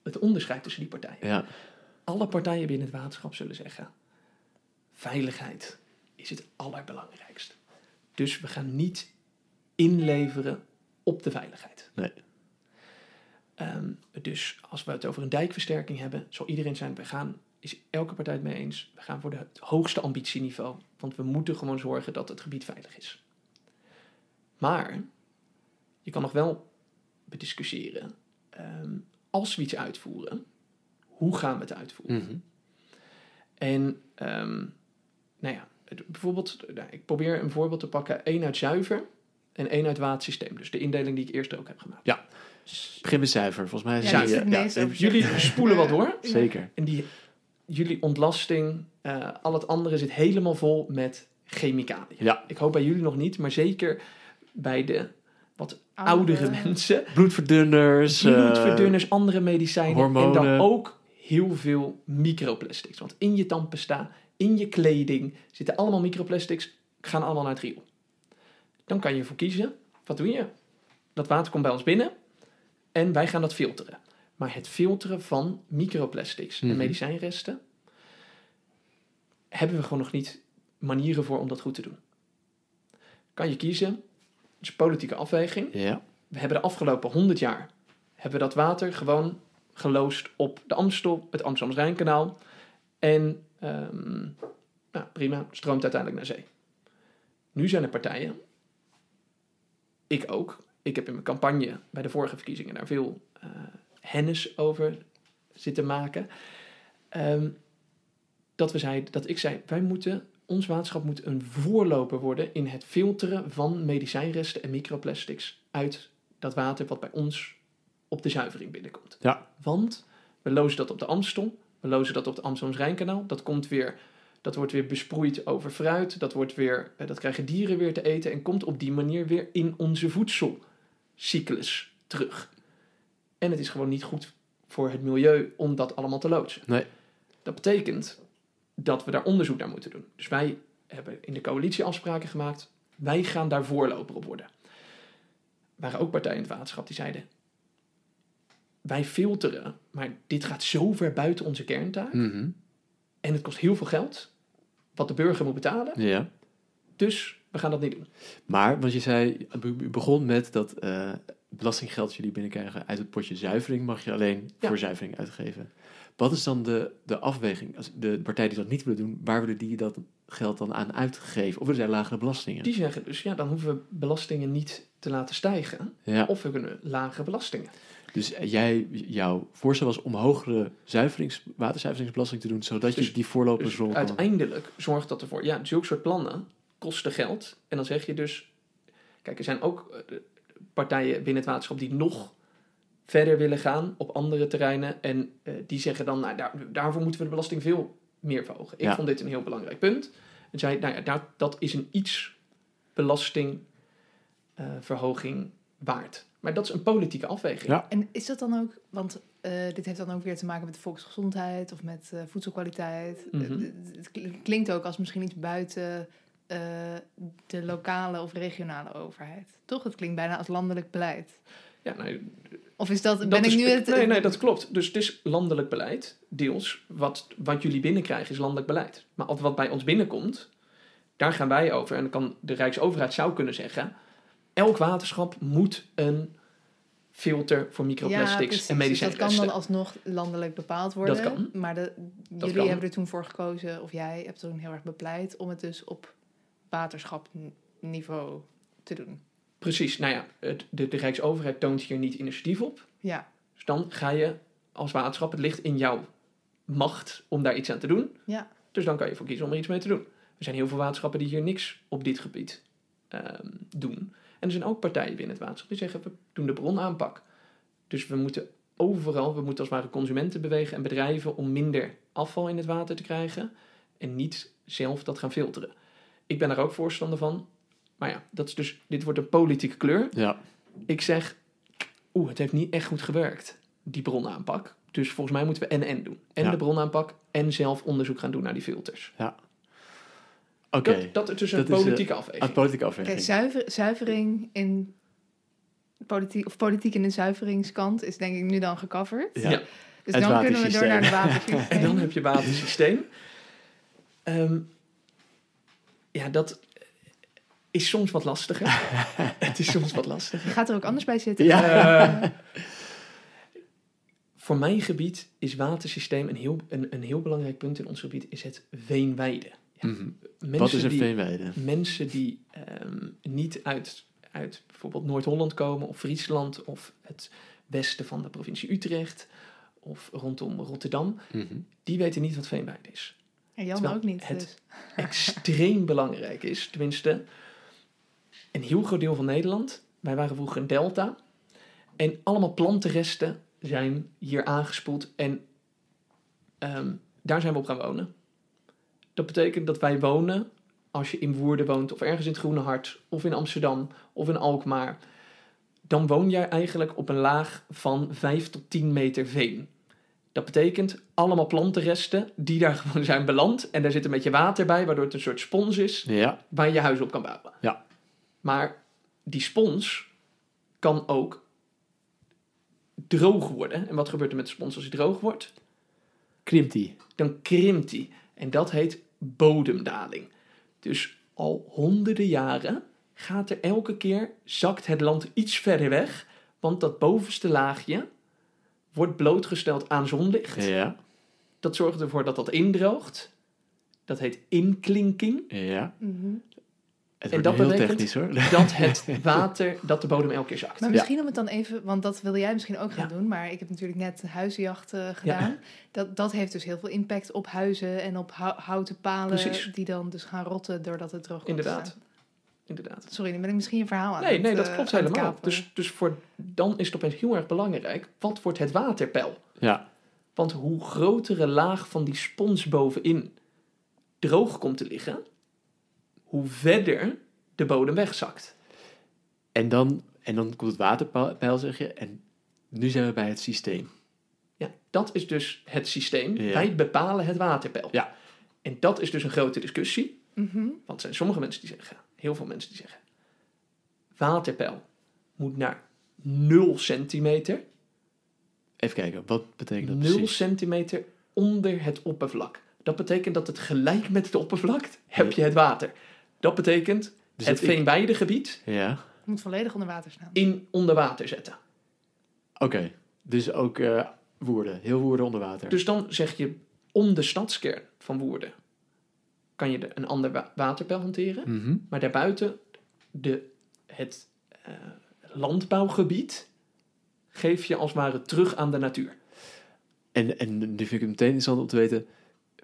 [SPEAKER 4] het onderscheid tussen die partijen?
[SPEAKER 1] ja.
[SPEAKER 4] Alle partijen binnen het waterschap zullen zeggen: veiligheid is het allerbelangrijkst. Dus we gaan niet inleveren op de veiligheid.
[SPEAKER 1] Nee.
[SPEAKER 4] Ehm, dus als we het over een dijkversterking hebben, zal iedereen zijn: we gaan, is elke partij het mee eens, we gaan voor de- het hoogste ambitieniveau. Want we moeten gewoon zorgen dat het gebied veilig is. Maar je kan nog wel bediscussiëren. ehm, als we iets uitvoeren, hoe gaan we het uitvoeren?
[SPEAKER 1] Mhm.
[SPEAKER 4] En ehm, nou ja, bijvoorbeeld, nou, ik probeer een voorbeeld te pakken. één uit zuiver en één uit watersysteem. Dus de indeling die ik eerst ook heb gemaakt.
[SPEAKER 1] Begin met zuiver. Volgens mij
[SPEAKER 3] Ja, is
[SPEAKER 1] ja, ja.
[SPEAKER 4] Jullie spoelen wat door.
[SPEAKER 1] Zeker.
[SPEAKER 4] En die, jullie ontlasting, eh, al het andere zit helemaal vol met chemicaliën.
[SPEAKER 1] Ja.
[SPEAKER 4] Ik hoop bij jullie nog niet, maar zeker bij de wat oudere mensen.
[SPEAKER 1] Bloedverdunners. eh,
[SPEAKER 4] Bloedverdunners, andere medicijnen. En dan ook heel veel microplastics. Want in je tandpasta, in je kleding zitten allemaal microplastics. Gaan allemaal naar het riool. Dan kan je ervoor kiezen. Wat doe je? Dat water komt bij ons binnen. En wij gaan dat filteren. Maar het filteren van microplastics
[SPEAKER 1] Mhm.
[SPEAKER 4] en medicijnresten... hebben we gewoon nog niet manieren voor om dat goed te doen. Kan je kiezen. Het is een politieke afweging
[SPEAKER 1] Ja.
[SPEAKER 4] we hebben de afgelopen 100 jaar hebben we dat water gewoon geloosd op de Amstel, het Amsterdam-Rijnkanaal. En ehm, nou, prima, stroomt uiteindelijk naar zee. Nu zijn er partijen, ik ook. Ik heb in mijn campagne bij de vorige verkiezingen daar veel eh hennis over zitten maken. Ehm, dat, we zeiden, dat ik zei, wij moeten, ons waterschap moet een voorloper worden in het filteren van medicijnresten en microplastics uit dat water wat bij ons op de zuivering binnenkomt.
[SPEAKER 1] Ja.
[SPEAKER 4] Want we lozen dat op de Amstel, we lozen dat op het Amsterdam-Rijnkanaal. Dat komt weer, dat wordt weer besproeid over fruit, dat, wordt weer, eh, dat krijgen dieren weer te eten en komt op die manier weer in onze voedselcyclus terug. En het is gewoon niet goed voor het milieu om dat allemaal te loodsen.
[SPEAKER 1] Nee.
[SPEAKER 4] Dat betekent dat we daar onderzoek naar moeten doen. Dus wij hebben in de coalitie afspraken gemaakt. Wij gaan daar voorloper op worden. Er waren ook partijen in het waterschap die zeiden... Wij filteren, maar dit gaat zo ver buiten onze kerntaak.
[SPEAKER 1] Mhm.
[SPEAKER 4] En het kost heel veel geld, wat de burger moet betalen.
[SPEAKER 1] Ja.
[SPEAKER 4] Dus we gaan dat niet doen.
[SPEAKER 1] Maar, want je zei, u begon met dat eh, belastinggeld jullie binnenkrijgen uit het potje zuivering mag je alleen
[SPEAKER 4] Ja.
[SPEAKER 1] voor zuivering uitgeven. Wat is dan de, de afweging? Als de partij die dat niet willen doen, waar willen die dat geld dan aan uitgegeven? Of er zijn lagere belastingen?
[SPEAKER 4] Die zeggen dus, ja, dan hoeven we belastingen niet te laten stijgen.
[SPEAKER 1] Ja.
[SPEAKER 4] Of we kunnen lagere belastingen.
[SPEAKER 1] Dus jij, jouw voorstel was om hogere zuiverings, waterzuiveringsbelasting te doen, zodat
[SPEAKER 4] Dus-
[SPEAKER 1] je die voorlopersrol
[SPEAKER 4] Dus uiteindelijk zorgt dat ervoor, ja, zulke soort plannen kosten geld. En dan zeg je dus, kijk, er zijn ook eh, partijen binnen het waterschap die nog verder willen gaan op andere terreinen. En eh, die zeggen dan, nou, daar, daarvoor moeten we de belasting veel meer verhogen. Ik
[SPEAKER 1] Ja.
[SPEAKER 4] vond dit een heel belangrijk punt. En zei, nou ja, daar, dat is een iets belastingverhoging waard. Maar dat is een politieke afweging.
[SPEAKER 1] Ja.
[SPEAKER 3] En is dat dan ook, want eh, dit heeft dan ook weer te maken met de volksgezondheid of met eh, voedselkwaliteit.
[SPEAKER 4] Mhm.
[SPEAKER 3] Eh, het kl- klinkt ook als misschien iets buiten eh, de lokale of regionale overheid. Toch? Het klinkt bijna als landelijk beleid.
[SPEAKER 4] Ja, nou,
[SPEAKER 3] Of is dat,
[SPEAKER 4] Dat
[SPEAKER 3] ben
[SPEAKER 4] is-
[SPEAKER 3] ik nu het...
[SPEAKER 4] Nee, nee, dat klopt. Dus het is landelijk beleid, deels. Wat, wat jullie binnenkrijgen is landelijk beleid. Maar wat- bij ons binnenkomt, daar gaan wij over. En dan kan de Rijksoverheid zou kunnen zeggen... elk waterschap moet een filter voor
[SPEAKER 3] Ja,
[SPEAKER 4] microplastics
[SPEAKER 3] precies.
[SPEAKER 4] en
[SPEAKER 3] Dus
[SPEAKER 4] medicijnen.
[SPEAKER 3] dat kan dan alsnog landelijk bepaald worden.
[SPEAKER 4] Dat kan.
[SPEAKER 3] Maar de, jullie
[SPEAKER 4] kan.
[SPEAKER 3] hebben er toen voor gekozen, of jij hebt toen heel erg bepleit, om het dus op waterschapniveau te doen.
[SPEAKER 4] Precies, nou ja, het, de, de Rijksoverheid toont hier niet initiatief op.
[SPEAKER 3] Ja,
[SPEAKER 4] Dus dan ga je als waterschap, het ligt in jouw macht om daar iets aan te doen.
[SPEAKER 3] ja.
[SPEAKER 4] Dus dan kan je voor kiezen om er iets mee te doen. Er zijn heel veel waterschappen die hier niks op dit gebied ehm, doen. En er zijn ook partijen binnen het waterschap die zeggen, we doen de bronaanpak. Dus we moeten overal, we moeten als het ware consumenten bewegen en bedrijven om minder afval in het water te krijgen. En niet zelf dat gaan filteren. Ik ben daar ook voorstander van. Maar ja, dat is dus, dit wordt een politieke kleur.
[SPEAKER 1] Ja.
[SPEAKER 4] Ik zeg, oeh, het heeft niet echt goed gewerkt, die bronaanpak. Dus volgens mij moeten we en-en doen. En
[SPEAKER 1] Ja.
[SPEAKER 4] de bronaanpak en zelf onderzoek gaan doen naar die filters.
[SPEAKER 1] Oké.
[SPEAKER 4] Dat, dat is dus een
[SPEAKER 1] Dat is, eh,
[SPEAKER 4] politieke afweging.
[SPEAKER 1] politieke
[SPEAKER 3] Oké,
[SPEAKER 1] afweging.
[SPEAKER 3] zuiver, zuivering in politiek, of politiek in de zuiveringskant is denk ik nu dan gecoverd.
[SPEAKER 1] Ja.
[SPEAKER 4] Ja.
[SPEAKER 3] Dus
[SPEAKER 1] Het
[SPEAKER 3] dan kunnen we door naar de watersysteem.
[SPEAKER 4] En dan heb je watersysteem. Ehm, ja, dat is soms wat lastiger. het is soms wat lastiger.
[SPEAKER 3] Je gaat er ook anders bij zitten.
[SPEAKER 1] Ja.
[SPEAKER 4] Eh, voor mijn gebied is watersysteem een heel, een, een heel belangrijk punt in ons gebied, is het veenweide. Ja,
[SPEAKER 1] Mhm. Wat is een
[SPEAKER 4] die,
[SPEAKER 1] veenweide?
[SPEAKER 4] Mensen die ehm, niet uit, uit bijvoorbeeld Noord-Holland komen of Friesland of het westen van de provincie Utrecht of rondom Rotterdam,
[SPEAKER 1] Mhm.
[SPEAKER 4] die weten niet wat veenweide is.
[SPEAKER 3] En Jan ook niet.
[SPEAKER 4] het-
[SPEAKER 3] Dus.
[SPEAKER 4] Extreem belangrijk is, tenminste, een heel groot deel van Nederland. Wij waren vroeger een delta en allemaal plantenresten zijn hier aangespoeld en ehm, daar zijn we op gaan wonen. Dat betekent dat wij wonen, als je in Woerden woont of ergens in het Groene Hart of in Amsterdam of in Alkmaar, dan woon jij eigenlijk op een laag van 5 tot 10 meter veen. Dat betekent allemaal plantenresten die daar gewoon zijn beland. En daar zit een beetje water bij, waardoor het een soort spons is
[SPEAKER 1] Ja.
[SPEAKER 4] waar je je huis op kan bouwen.
[SPEAKER 1] Ja.
[SPEAKER 4] Maar die spons kan ook droog worden. En wat gebeurt er met de spons als hij droog wordt?
[SPEAKER 1] Krimpt die.
[SPEAKER 4] Dan krimpt hij. En dat heet bodemdaling. Dus al honderden jaren gaat er elke keer, zakt het land iets verder weg. Want dat bovenste laagje wordt blootgesteld aan zonlicht.
[SPEAKER 1] Ja.
[SPEAKER 4] Dat zorgt ervoor dat dat indroogt. Dat heet inklinking.
[SPEAKER 1] Ja.
[SPEAKER 3] Mhm.
[SPEAKER 1] Het
[SPEAKER 4] En dat
[SPEAKER 1] heel
[SPEAKER 4] betekent-
[SPEAKER 1] technisch hoor.
[SPEAKER 4] Dat het water, dat de bodem elke keer zakt.
[SPEAKER 3] Maar misschien om het dan even, want dat wilde jij misschien ook gaan
[SPEAKER 4] Ja.
[SPEAKER 3] doen, maar ik heb natuurlijk net huizenjacht eh, gedaan. Dat, dat heeft dus heel veel impact op huizen en op hou- houten palen
[SPEAKER 4] Precies.
[SPEAKER 3] die dan dus gaan rotten doordat het droog komt
[SPEAKER 4] Inderdaad.
[SPEAKER 3] staan.
[SPEAKER 4] Inderdaad.
[SPEAKER 3] Sorry, nu ben ik misschien je verhaal aan
[SPEAKER 4] Nee,
[SPEAKER 3] het,
[SPEAKER 4] nee, dat
[SPEAKER 3] eh,
[SPEAKER 4] klopt helemaal. Dus, dus voor, dan is het opeens heel erg belangrijk, wat wordt het waterpeil?
[SPEAKER 1] Ja.
[SPEAKER 4] Want hoe grotere laag van die spons bovenin droog komt te liggen, hoe verder de bodem wegzakt.
[SPEAKER 1] En dan, en dan komt het waterpeil, zeg je. En nu zijn we bij het systeem.
[SPEAKER 4] Ja, dat is dus het systeem.
[SPEAKER 1] Ja.
[SPEAKER 4] Wij bepalen het waterpeil.
[SPEAKER 1] Ja.
[SPEAKER 4] En dat is dus een grote discussie.
[SPEAKER 3] Mhm.
[SPEAKER 4] Want er zijn sommige mensen die zeggen, heel veel mensen die zeggen, waterpeil moet naar 0 centimeter.
[SPEAKER 1] Even kijken, wat betekent dat
[SPEAKER 4] 0
[SPEAKER 1] precies?
[SPEAKER 4] centimeter onder het oppervlak. Dat betekent dat het gelijk met het oppervlak heb je het water. Dat betekent
[SPEAKER 1] Dus
[SPEAKER 4] het veenweidegebied
[SPEAKER 1] Ja,
[SPEAKER 3] moet volledig onder water staan.
[SPEAKER 4] in onder water zetten.
[SPEAKER 1] oké. Dus ook eh Woerden, heel Woerden onder water.
[SPEAKER 4] Dus dan zeg je om de stadskern van Woerden kan je de- een ander wa- waterpeil hanteren.
[SPEAKER 1] Mhm.
[SPEAKER 4] Maar daarbuiten de, het eh, landbouwgebied geef je als het ware terug aan de natuur.
[SPEAKER 1] En, en nu vind ik het meteen interessant om te weten...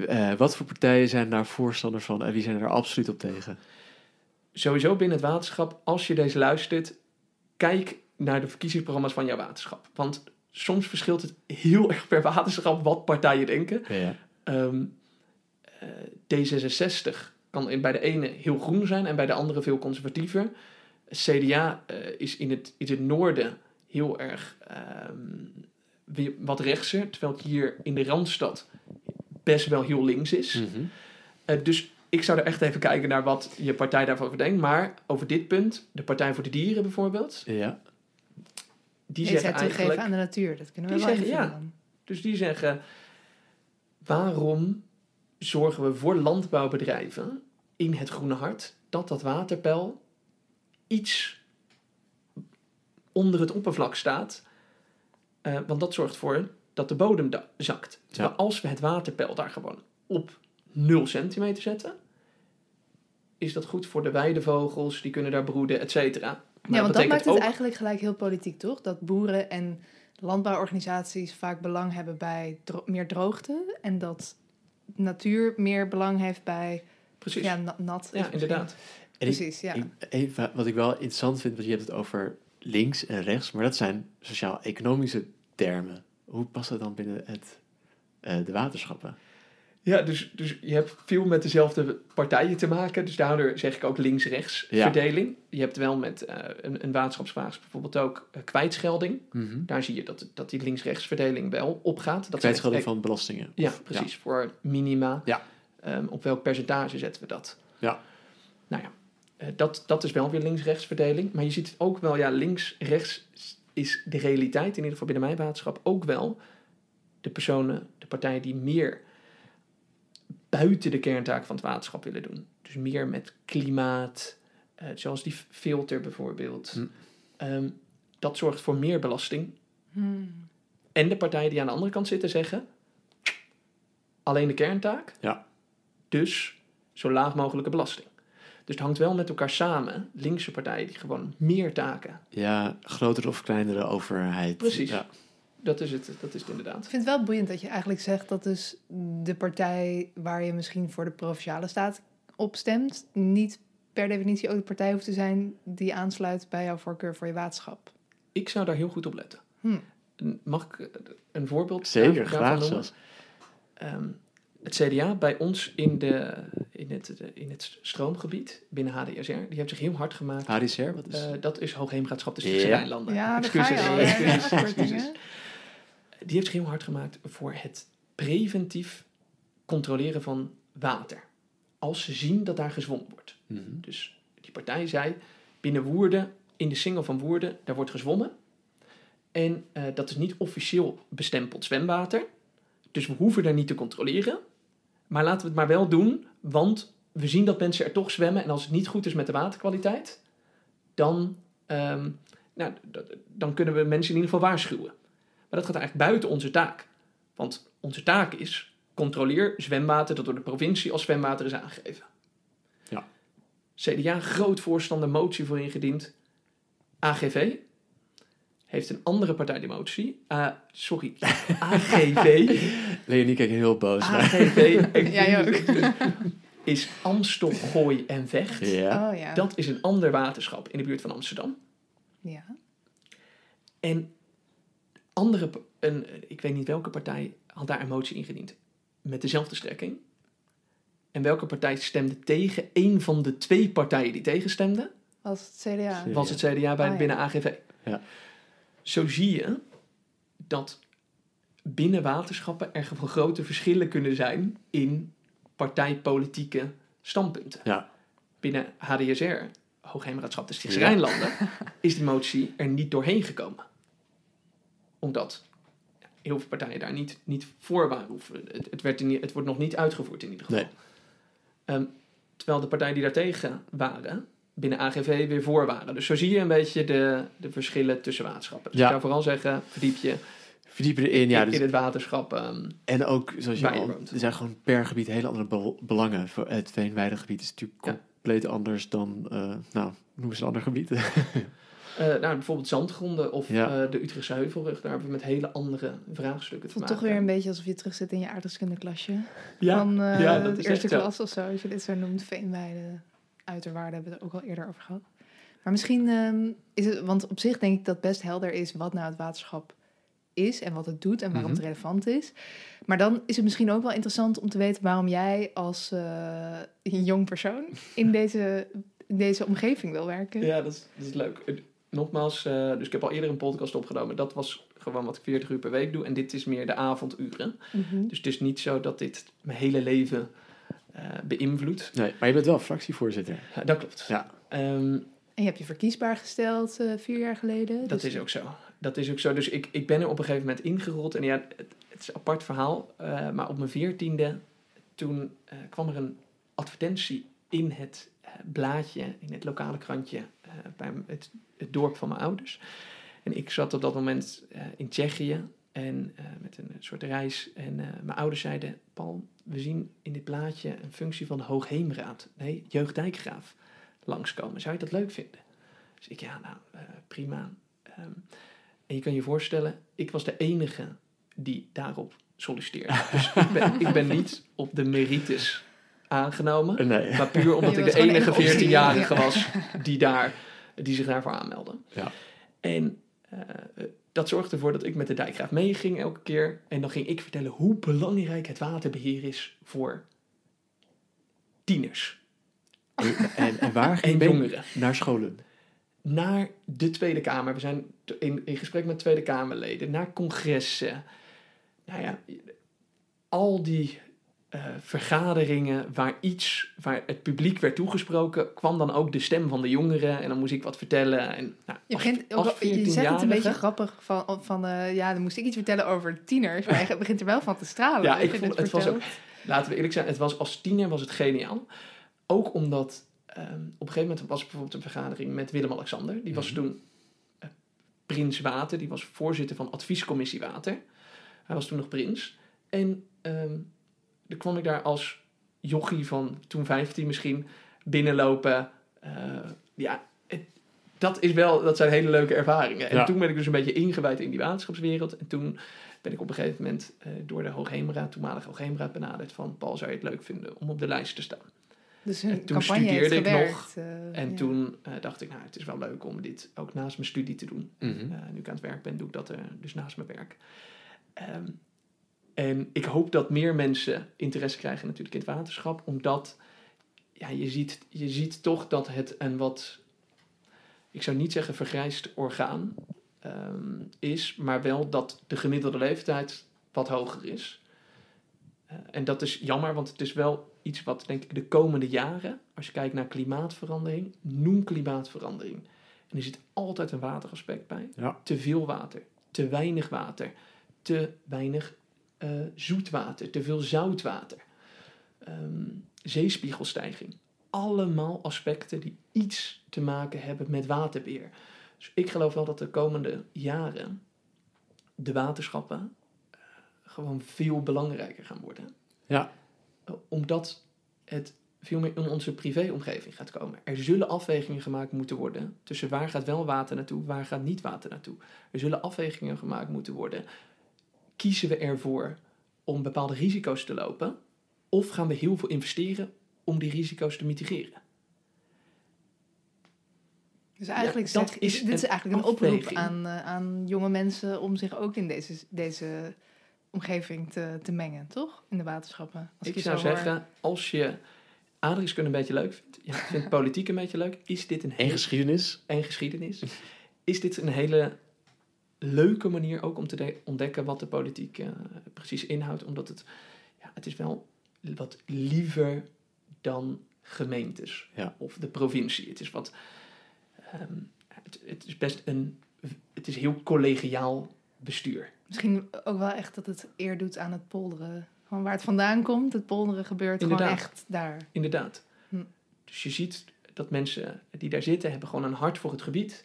[SPEAKER 1] eh, wat voor partijen zijn daar voorstander van en wie zijn er absoluut op tegen?
[SPEAKER 4] Sowieso binnen het waterschap, als je deze luistert, kijk naar de verkiezingsprogramma's van jouw waterschap. Want soms verschilt het heel erg per waterschap wat partijen denken.
[SPEAKER 1] Ja.
[SPEAKER 4] Ehm, eh, D66 kan bij de ene heel groen zijn en bij de andere veel conservatiever. CDA eh, is in het, in het noorden heel erg ehm, wat rechtser, terwijl het hier in de Randstad best wel heel links is.
[SPEAKER 1] Mhm.
[SPEAKER 4] Eh, dus ik zou er echt even kijken naar wat je partij daarover denkt. Maar over dit punt, de Partij voor de Dieren bijvoorbeeld,
[SPEAKER 1] Ja.
[SPEAKER 4] die zeggen eigenlijk...
[SPEAKER 3] aan de natuur. Dat kunnen we
[SPEAKER 4] Die
[SPEAKER 3] wel
[SPEAKER 4] zeggen, ja. Dus die zeggen, waarom zorgen we voor landbouwbedrijven in het Groene Hart dat dat waterpeil iets onder het oppervlak staat. Eh, want dat zorgt ervoor dat de bodem da- zakt. Terwijl
[SPEAKER 1] Ja.
[SPEAKER 4] als we het waterpeil daar gewoon op 0 centimeter zetten, is dat goed voor de weidevogels, die kunnen daar broeden, et cetera.
[SPEAKER 3] Ja, want dat
[SPEAKER 4] betekent
[SPEAKER 3] maakt het
[SPEAKER 4] ook-
[SPEAKER 3] eigenlijk gelijk heel politiek, toch? Dat boeren en landbouworganisaties vaak belang hebben bij dro- meer droogte. En dat natuur meer belang heeft bij
[SPEAKER 4] Precies,
[SPEAKER 3] ja,
[SPEAKER 4] ja,
[SPEAKER 3] na- nat. is misschien-
[SPEAKER 4] inderdaad.
[SPEAKER 1] En ik-
[SPEAKER 3] Precies, ja.
[SPEAKER 1] ik- even, wat ik wel interessant vind, want je hebt het over links en rechts, maar dat zijn sociaal-economische termen. Hoe past dat dan binnen het, eh, de waterschappen?
[SPEAKER 4] Ja, dus, dus je hebt veel met dezelfde partijen te maken. Dus daardoor zeg ik ook links-rechts
[SPEAKER 1] Ja.
[SPEAKER 4] verdeling. Je hebt wel met eh, een, een waterschapsvraag bijvoorbeeld ook eh, kwijtschelding.
[SPEAKER 1] Mhm.
[SPEAKER 4] Daar zie je dat, dat die links-rechts verdeling wel opgaat. Dat
[SPEAKER 1] Kwijtschelding
[SPEAKER 4] echt-
[SPEAKER 1] van belastingen.
[SPEAKER 4] Ja,
[SPEAKER 1] Of-
[SPEAKER 4] precies. Voor minima.
[SPEAKER 1] Ja.
[SPEAKER 4] Ehm, op welk percentage zetten we dat?
[SPEAKER 1] Ja.
[SPEAKER 4] Nou ja, dat, dat is wel weer links-rechts verdeling. Maar je ziet ook wel, ja, links-rechts is de realiteit, in ieder geval binnen mijn waterschap, ook wel de personen, de partijen die meer buiten de kerntaak van het waterschap willen doen. Dus meer met klimaat, eh, zoals die filter bijvoorbeeld.
[SPEAKER 1] Hm.
[SPEAKER 4] Ehm, dat zorgt voor meer belasting.
[SPEAKER 3] Hmm.
[SPEAKER 4] En de partijen die aan de andere kant zitten zeggen: alleen de kerntaak.
[SPEAKER 1] Ja.
[SPEAKER 4] Dus zo laag mogelijke belasting. Dus het hangt wel met elkaar samen. Linkse partijen die gewoon meer taken.
[SPEAKER 1] Ja, grotere of kleinere overheid.
[SPEAKER 4] Precies.
[SPEAKER 1] Ja.
[SPEAKER 4] Dat is het, dat is het
[SPEAKER 3] Ik
[SPEAKER 4] inderdaad.
[SPEAKER 3] vind het wel boeiend dat je eigenlijk zegt dat dus de partij waar je misschien voor de provinciale staat op stemt, niet per definitie ook de partij hoeft te zijn die aansluit bij jouw voorkeur voor je waterschap.
[SPEAKER 4] Ik zou daar heel goed op letten.
[SPEAKER 3] Hm.
[SPEAKER 4] Mag ik een voorbeeld
[SPEAKER 1] Zeker, graag
[SPEAKER 4] noemen?
[SPEAKER 1] zelfs.
[SPEAKER 4] Ehm, het CDA bij ons in, de, in, het, in het stroomgebied binnen HDSR, die heeft zich heel hard gemaakt.
[SPEAKER 1] HDCR, wat is...
[SPEAKER 4] Eh, dat is Hoogheemraadschap de Stichtse
[SPEAKER 1] Ja.
[SPEAKER 4] Rijnlanden.
[SPEAKER 3] Ja, daar ga je
[SPEAKER 4] Excuses,
[SPEAKER 3] al.
[SPEAKER 4] Die heeft zich heel hard gemaakt voor het preventief controleren van water. Als ze zien dat daar gezwommen wordt.
[SPEAKER 1] Mhm.
[SPEAKER 4] Dus die partij zei, binnen Woerden, in de single van Woerden, daar wordt gezwommen. En eh, dat is niet officieel bestempeld zwemwater. Dus we hoeven daar niet te controleren. Maar laten we het maar wel doen, want we zien dat mensen er toch zwemmen. En als het niet goed is met de waterkwaliteit, dan, ehm, nou, dan kunnen we mensen in ieder geval waarschuwen. Maar dat gaat eigenlijk buiten onze taak. Want onze taak is, controleer zwemwater dat door de provincie als zwemwater is aangegeven.
[SPEAKER 1] Ja.
[SPEAKER 4] CDA, groot voorstander, motie voor ingediend. AGV heeft een andere partij die motie. Ah, sorry, AGV.
[SPEAKER 1] Leonie kijkt heel boos naar.
[SPEAKER 4] AGV
[SPEAKER 3] Jij ook.
[SPEAKER 4] is Amstel, Gooi en Vecht.
[SPEAKER 1] Ja.
[SPEAKER 3] Oh ja.
[SPEAKER 4] Dat is een ander waterschap in de buurt van Amsterdam.
[SPEAKER 3] ja.
[SPEAKER 4] En andere, een, ik weet niet welke partij had daar een motie ingediend. Met dezelfde strekking. En welke partij stemde tegen? Een van de twee partijen die tegenstemden,
[SPEAKER 3] Als het CDA.
[SPEAKER 4] Was het CDA bij,
[SPEAKER 3] Ah, ja.
[SPEAKER 4] binnen AGV.
[SPEAKER 1] Ja.
[SPEAKER 4] Zo zie je dat binnen waterschappen er gewoon grote verschillen kunnen zijn in partijpolitieke standpunten.
[SPEAKER 1] Ja.
[SPEAKER 4] Binnen HDSR, Hoogheemraadschap de Stichtse
[SPEAKER 1] Ja.
[SPEAKER 4] Rijnlanden, is die motie er niet doorheen gekomen. Omdat heel veel partijen daar niet, niet voor waren. Of het, het, werd in, niet- het wordt nog niet uitgevoerd in ieder geval.
[SPEAKER 1] Nee.
[SPEAKER 4] Ehm, terwijl de partijen die daartegen waren, binnen AGV weer voor waren. Dus zo zie je een beetje de, de verschillen tussen waterschappen. Dus
[SPEAKER 1] Ja.
[SPEAKER 4] ik zou vooral zeggen, verdiep je
[SPEAKER 1] Verdiepen erin, ja.
[SPEAKER 4] in,
[SPEAKER 1] Dus,
[SPEAKER 4] in het waterschap. ehm,
[SPEAKER 1] en ook, zoals je al,
[SPEAKER 4] woont.
[SPEAKER 1] er zijn gewoon per gebied hele andere bel- belangen. Voor het Veenweidegebied is natuurlijk
[SPEAKER 4] Ja.
[SPEAKER 1] compleet anders dan, eh, nou, noem eens een ander gebied.
[SPEAKER 4] eh, nou, bijvoorbeeld zandgronden of
[SPEAKER 1] Ja.
[SPEAKER 4] eh, de Utrechtse Heuvelrug. Daar hebben we met hele andere vraagstukken te
[SPEAKER 3] voelt
[SPEAKER 4] maken.
[SPEAKER 3] toch weer een beetje alsof je terug zit in je aardrijkskundeklasje.
[SPEAKER 4] ja,
[SPEAKER 3] van eh,
[SPEAKER 4] ja, dat
[SPEAKER 3] de
[SPEAKER 4] is
[SPEAKER 3] eerste
[SPEAKER 4] echt zo.
[SPEAKER 3] klas of zo, als je dit zo noemt. Veenweide, uiterwaarden hebben we het ook al eerder over gehad. Maar misschien ehm, is het, want op zich denk ik dat best helder is wat nou het waterschap is en wat het doet en waarom
[SPEAKER 1] Mhm.
[SPEAKER 3] het relevant is. Maar dan is het misschien ook wel interessant om te weten waarom jij als eh, een jong persoon in deze, in deze omgeving wil werken.
[SPEAKER 4] Ja, dat is, dat is leuk. Het- Nogmaals, eh, dus ik heb al eerder een podcast opgenomen. Dat was gewoon wat ik 40 uur per week doe. En dit is meer de avonduren.
[SPEAKER 3] Mhm.
[SPEAKER 4] Dus het is niet zo dat dit mijn hele leven eh, beïnvloedt.
[SPEAKER 1] nee, maar je bent wel fractievoorzitter.
[SPEAKER 4] Ja, dat klopt.
[SPEAKER 1] Ja.
[SPEAKER 4] Ehm,
[SPEAKER 3] En je hebt je verkiesbaar gesteld eh, vier jaar geleden.
[SPEAKER 4] dat
[SPEAKER 3] dus-
[SPEAKER 4] is ook zo. Dat is ook zo. Dus ik, ik ben er op een gegeven moment ingerold. En ja, het, het is een apart verhaal. eh, maar op mijn veertiende, toen eh, kwam er een advertentie in het blaadje, in het lokale krantje, eh, bij het, het dorp van mijn ouders. En ik zat op dat moment eh, in Tsjechië en eh, met een soort reis. En eh, mijn ouders zeiden, Paul, we zien in dit plaatje een functie van de Hoogheemraad. Nee, jeugddijkgraaf langskomen. Zou je dat leuk vinden? Dus ik, ja, nou, eh, prima. Ehm, en je kan je voorstellen, ik was de enige die daarop solliciteerde. Dus ik ben, ik ben niet op de merites aangenomen.
[SPEAKER 1] Nee.
[SPEAKER 4] Maar puur omdat ik de enige
[SPEAKER 3] één optie,
[SPEAKER 4] 14-jarige
[SPEAKER 3] ja.
[SPEAKER 4] was die, daar, die zich daarvoor aanmeldde.
[SPEAKER 1] Ja.
[SPEAKER 4] En eh, dat zorgde ervoor dat ik met de dijkgraaf meeging elke keer. En dan ging ik vertellen hoe belangrijk het waterbeheer is voor tieners
[SPEAKER 1] En, en waar ging
[SPEAKER 4] en jongeren.
[SPEAKER 1] Naar scholen.
[SPEAKER 4] Naar de Tweede Kamer. We zijn in, in gesprek met Tweede Kamerleden. Naar congressen. Nou ja, al die eh, vergaderingen waar iets, waar het publiek werd toegesproken, kwam dan ook de stem van de jongeren. En dan moest ik wat vertellen. En, nou,
[SPEAKER 3] Je, begint,
[SPEAKER 4] als
[SPEAKER 3] je zegt het een
[SPEAKER 4] 14-jarige
[SPEAKER 3] beetje grappig van, van eh, ja, dan moest ik iets vertellen over tieners, maar je begint er wel van te stralen.
[SPEAKER 4] Ja, ik vond- het was ook-. Laten we eerlijk zijn, het was als tiener was het geniaal. Ook omdat ehm, op een gegeven moment was bijvoorbeeld een vergadering met Willem-Alexander. Die was
[SPEAKER 1] Mhm.
[SPEAKER 4] toen eh, prins Water. Die was voorzitter van adviescommissie Water. Hij was toen nog prins. En ehm dan kwam ik daar als jochie van toen 15 misschien binnenlopen. Eh, ja, het- dat, is wel, dat zijn hele leuke ervaringen. En
[SPEAKER 1] Ja.
[SPEAKER 4] toen ben ik dus een beetje ingewijd in die waterschapswereld. En toen ben ik op een gegeven moment eh, door de Hoogheemraad, toenmalige Hoogheemraad, benaderd van Paul, zou je het leuk vinden om op de lijst te staan?
[SPEAKER 3] Dus
[SPEAKER 4] En toen
[SPEAKER 3] campagne heeft
[SPEAKER 4] studeerde ik
[SPEAKER 3] gewerkt.
[SPEAKER 4] nog.
[SPEAKER 3] eh,
[SPEAKER 4] En
[SPEAKER 3] ja.
[SPEAKER 4] toen dacht ik, nou, het is wel leuk om dit ook naast mijn studie te doen.
[SPEAKER 1] Mhm.
[SPEAKER 4] Eh, nu ik aan het werk ben, doe ik dat eh, dus naast mijn werk. Ehm, en ik hoop dat meer mensen interesse krijgen natuurlijk in het waterschap, omdat ja, je, ziet, je ziet toch dat het een wat, ik zou niet zeggen vergrijsd orgaan ehm, is, maar wel dat de gemiddelde leeftijd wat hoger is. Eh, en dat is jammer, want het is wel iets wat denk ik de komende jaren, als je kijkt naar klimaatverandering, noem klimaatverandering. En er zit altijd een wateraspect bij.
[SPEAKER 1] Ja.
[SPEAKER 4] Te veel water, te weinig water, te weinig eh, zoetwater, te veel zoutwater, ehm, zeespiegelstijging. Allemaal aspecten die iets te maken hebben met waterbeheer. Dus ik geloof wel dat de komende jaren de waterschappen eh, gewoon veel belangrijker gaan worden.
[SPEAKER 1] Ja.
[SPEAKER 4] Eh, omdat het veel meer in onze privéomgeving gaat komen. Er zullen afwegingen gemaakt moeten worden tussen waar gaat wel water naartoe, waar gaat niet water naartoe. Er zullen afwegingen gemaakt moeten worden. Kiezen we ervoor om bepaalde risico's te lopen, of gaan we heel veel investeren om die risico's te mitigeren?
[SPEAKER 3] Dus eigenlijk
[SPEAKER 4] Ja, dat
[SPEAKER 3] zeg-
[SPEAKER 4] is
[SPEAKER 3] dit is eigenlijk een oproep aan, eh, aan jonge mensen om zich ook in deze, deze omgeving te, te mengen, toch? In de waterschappen. Als
[SPEAKER 4] ik
[SPEAKER 3] je
[SPEAKER 4] zou
[SPEAKER 3] hoor.
[SPEAKER 4] zeggen, als je aardrijkskunde een beetje leuk vindt, je vindt politiek een beetje leuk, is dit een
[SPEAKER 1] En
[SPEAKER 4] hele
[SPEAKER 1] geschiedenis.
[SPEAKER 4] en geschiedenis. Is dit een hele leuke manier ook om te de- ontdekken wat de politiek eh, precies inhoudt? Omdat het, ja, het is wel wat liever dan gemeentes
[SPEAKER 1] Ja.
[SPEAKER 4] of de provincie. Het is wat, ehm, het, het is best een, het is heel collegiaal bestuur.
[SPEAKER 3] Misschien ook wel echt dat het eer doet aan het polderen. Gewoon waar het vandaan komt, het polderen gebeurt
[SPEAKER 4] Inderdaad.
[SPEAKER 3] gewoon echt daar.
[SPEAKER 4] Inderdaad.
[SPEAKER 3] Hm.
[SPEAKER 4] Dus je ziet dat mensen die daar zitten, hebben gewoon een hart voor het gebied.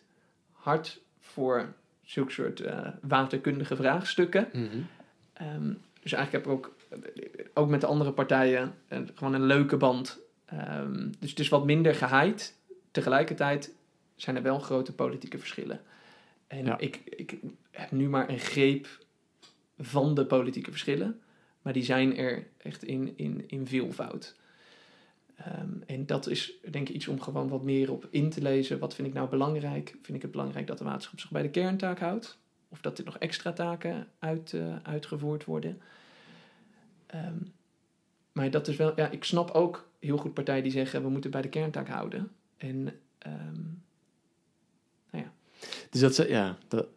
[SPEAKER 4] Hart voor zulke soort eh, waterkundige vraagstukken.
[SPEAKER 1] Mhm.
[SPEAKER 4] Ehm, dus eigenlijk heb ik ook, ook met de andere partijen eh, gewoon een leuke band. Ehm, dus het is wat minder geheid. Tegelijkertijd zijn er wel grote politieke verschillen. En
[SPEAKER 1] Ja.
[SPEAKER 4] ik, ik heb nu maar een greep van de politieke verschillen. Maar die zijn er echt in, in, in veelvoud. Ehm, en dat is denk ik iets om gewoon wat meer op in te lezen. Wat vind ik nou belangrijk? Vind ik het belangrijk dat de waterschap zich bij de kerntaak houdt? Of dat er nog extra taken uit, eh, uitgevoerd worden? Ehm, maar dat is wel, ja, ik snap ook heel goed partijen die zeggen we moeten bij de kerntaak houden. En ehm,
[SPEAKER 1] Dus dat ja, dat,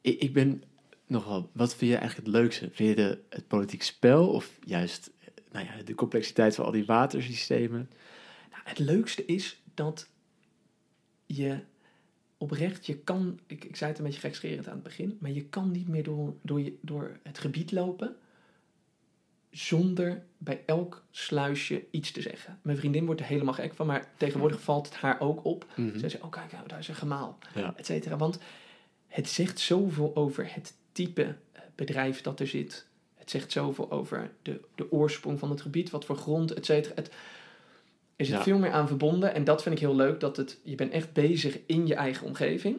[SPEAKER 1] ik, ik ben nogal, wat vind je eigenlijk het leukste? Vind je de, het politiek spel of juist nou ja, de complexiteit van al die watersystemen?
[SPEAKER 4] Nou, het leukste is dat je oprecht, je kan, ik, ik zei het een beetje gekscherend aan het begin, maar je kan niet meer door, door, je, door het gebied lopen zonder bij elk sluisje iets te zeggen. Mijn vriendin wordt er helemaal gek van, maar tegenwoordig valt het haar ook op.
[SPEAKER 1] Mhm.
[SPEAKER 4] Zij zegt, oh kijk, nou, daar is een gemaal,
[SPEAKER 1] Ja.
[SPEAKER 4] et cetera. Want het zegt zoveel over het type eh, bedrijf dat er zit. Het zegt zoveel over de, de oorsprong van het gebied, wat voor grond, et cetera. Het, er zit
[SPEAKER 1] Ja.
[SPEAKER 4] veel meer aan verbonden en dat vind ik heel leuk. Dat het, je bent echt bezig in je eigen omgeving.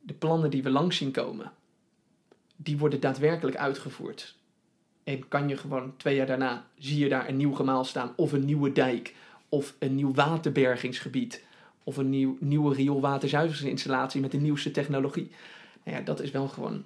[SPEAKER 4] De plannen die we langs zien komen, die worden daadwerkelijk uitgevoerd. En kan je gewoon twee jaar daarna, zie je daar een nieuw gemaal staan, of een nieuwe dijk, of een nieuw waterbergingsgebied, of een nieuw, nieuwe rioolwaterzuiveringsinstallatie met de nieuwste technologie. Nou ja, dat is wel gewoon,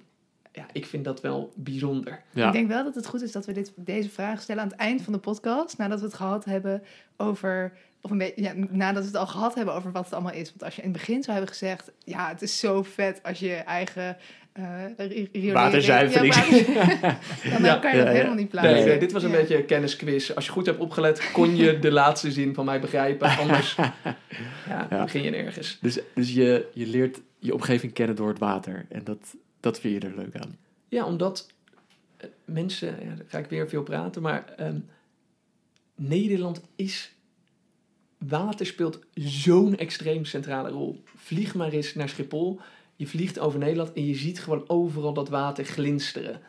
[SPEAKER 4] ja, ik vind dat wel bijzonder.
[SPEAKER 1] Ja.
[SPEAKER 3] Ik denk wel dat het goed is dat we dit, deze vraag stellen aan het eind van de podcast. Nadat we het gehad hebben over. Of een beetje, ja, nadat we het al gehad hebben over wat het allemaal is. Want als je in het begin zou hebben gezegd. Ja, het is zo vet als je je eigen. eh riolering-
[SPEAKER 1] Waterzuivering.
[SPEAKER 3] Ja, dan kan je
[SPEAKER 1] Ja,
[SPEAKER 3] dat
[SPEAKER 1] ja.
[SPEAKER 3] helemaal niet plaatsen.
[SPEAKER 4] Nee, nee, dit was een
[SPEAKER 3] Ja.
[SPEAKER 4] beetje een kennisquiz. Als je goed hebt opgelet, kon je de laatste zin van mij begrijpen. Anders ja,
[SPEAKER 1] Ja.
[SPEAKER 4] begin je nergens.
[SPEAKER 1] Dus, dus je, je leert je omgeving kennen door het water. En dat, dat vind je er leuk aan.
[SPEAKER 4] Ja, omdat eh, mensen, ja, daar ga ik weer veel praten, maar ehm, Nederland is. Water speelt zo'n extreem centrale rol. Vlieg maar eens naar Schiphol. Je vliegt over Nederland en je ziet gewoon overal dat water glinsteren.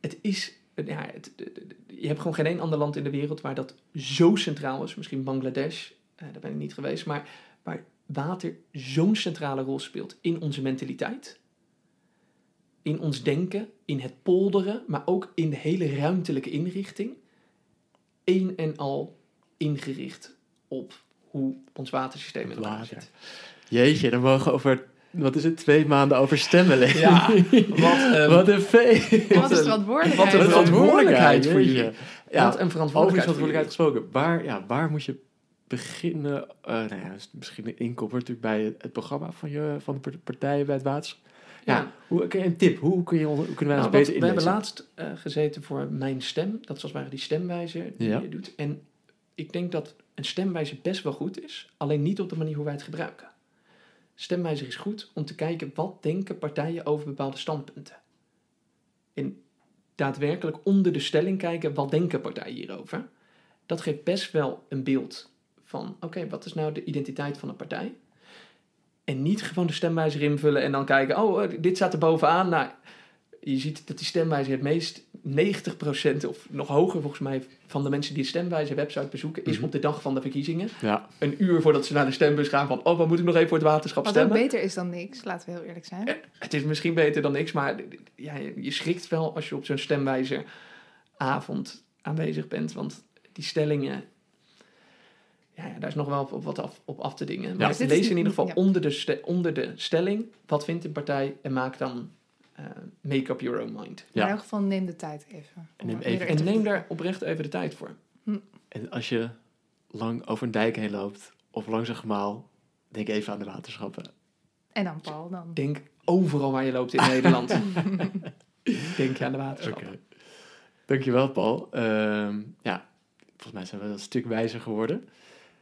[SPEAKER 4] Het is. Ja, het, je hebt gewoon geen één ander land in de wereld waar dat zo centraal is. Misschien Bangladesh, eh, daar ben ik niet geweest. Maar waar water zo'n centrale rol speelt in onze mentaliteit. In ons denken, in het polderen, maar ook in de hele ruimtelijke inrichting. Een en al ingericht op hoe ons watersysteem in elkaar
[SPEAKER 1] Water.
[SPEAKER 4] zit.
[SPEAKER 1] Jeetje, dan mogen we over, wat is het, twee maanden over stemmen leven.
[SPEAKER 4] Ja, wat, ehm,
[SPEAKER 1] wat een feest.
[SPEAKER 3] Wat is
[SPEAKER 4] een-
[SPEAKER 3] verantwoordelijkheid?
[SPEAKER 4] wat een verantwoordelijkheid voor jullie.
[SPEAKER 1] Ja,
[SPEAKER 4] Wat een
[SPEAKER 1] over
[SPEAKER 4] verantwoordelijkheid. voor
[SPEAKER 1] verantwoordelijkheid gesproken. Waar, ja, waar moet je beginnen? eh nou ja, misschien een inkopper natuurlijk bij het programma van, je, van de part- partijen bij het water. Ja. Hoe, een tip. Hoe, kun je, hoe kunnen wij
[SPEAKER 4] Nou,
[SPEAKER 1] ons beter
[SPEAKER 4] we hebben laatst eh, gezeten voor Mijn Stem. Dat is als ware die stemwijzer die je doet. En ik denk dat een stemwijzer best wel goed is. Alleen niet op de manier hoe wij het gebruiken. Stemwijzer is goed om te kijken wat denken partijen over bepaalde standpunten. En daadwerkelijk onder de stelling kijken wat denken partijen hierover. Dat geeft best wel een beeld van oké, wat is nou de identiteit van een partij? En niet gewoon de stemwijzer invullen en dan kijken, oh, eh, dit staat er bovenaan. Nou, je ziet dat die stemwijzer het meest 90% of nog hoger volgens mij van de mensen die de stemwijzer website bezoeken, is
[SPEAKER 1] Mhm.
[SPEAKER 4] op de dag van de verkiezingen.
[SPEAKER 1] Ja,
[SPEAKER 4] Een uur voordat ze naar de stembus gaan van, oh, wat moet ik nog even voor het waterschap
[SPEAKER 3] Wat
[SPEAKER 4] stemmen?
[SPEAKER 3] beter is dan niks, laten we heel eerlijk zijn.
[SPEAKER 4] Eh, Het is misschien beter dan niks, maar ja, je je schrikt wel als je op zo'n stemwijzeravond aanwezig bent. Want die stellingen, ja, ja, daar is nog wel op, op wat af, op af te dingen. Maar lees in ieder geval
[SPEAKER 3] ja.
[SPEAKER 4] onder, de ste- onder de stelling, wat vindt een partij en maak dan, eh, make up your own mind.
[SPEAKER 3] In elk geval neem de tijd even.
[SPEAKER 1] neem
[SPEAKER 3] er
[SPEAKER 4] En neem
[SPEAKER 3] verdiepen.
[SPEAKER 4] daar oprecht even de tijd voor.
[SPEAKER 1] en als je lang over een dijk heen loopt of langs een gemaal, denk even aan de waterschappen.
[SPEAKER 3] En dan Paul, dan.
[SPEAKER 4] Denk overal waar je loopt in Nederland. Denk je aan de waterschap.
[SPEAKER 1] Oké. Dankjewel, Paul. Ehm, ja, volgens mij zijn we een stuk wijzer geworden.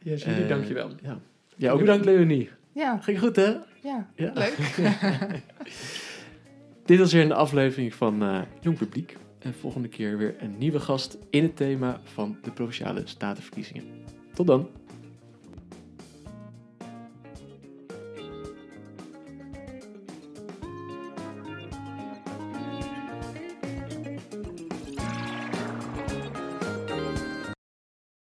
[SPEAKER 4] Yes, jullie,
[SPEAKER 1] Eh,
[SPEAKER 4] dankjewel.
[SPEAKER 1] Ja, ja ook bedankt, Leonie.
[SPEAKER 3] Ja,
[SPEAKER 1] Ging goed, hè?
[SPEAKER 3] ja,
[SPEAKER 1] Ja.
[SPEAKER 3] leuk.
[SPEAKER 1] Dit was weer een aflevering van eh, Jong Publiek. En volgende keer weer een nieuwe gast in het thema van de Provinciale Statenverkiezingen. Tot dan.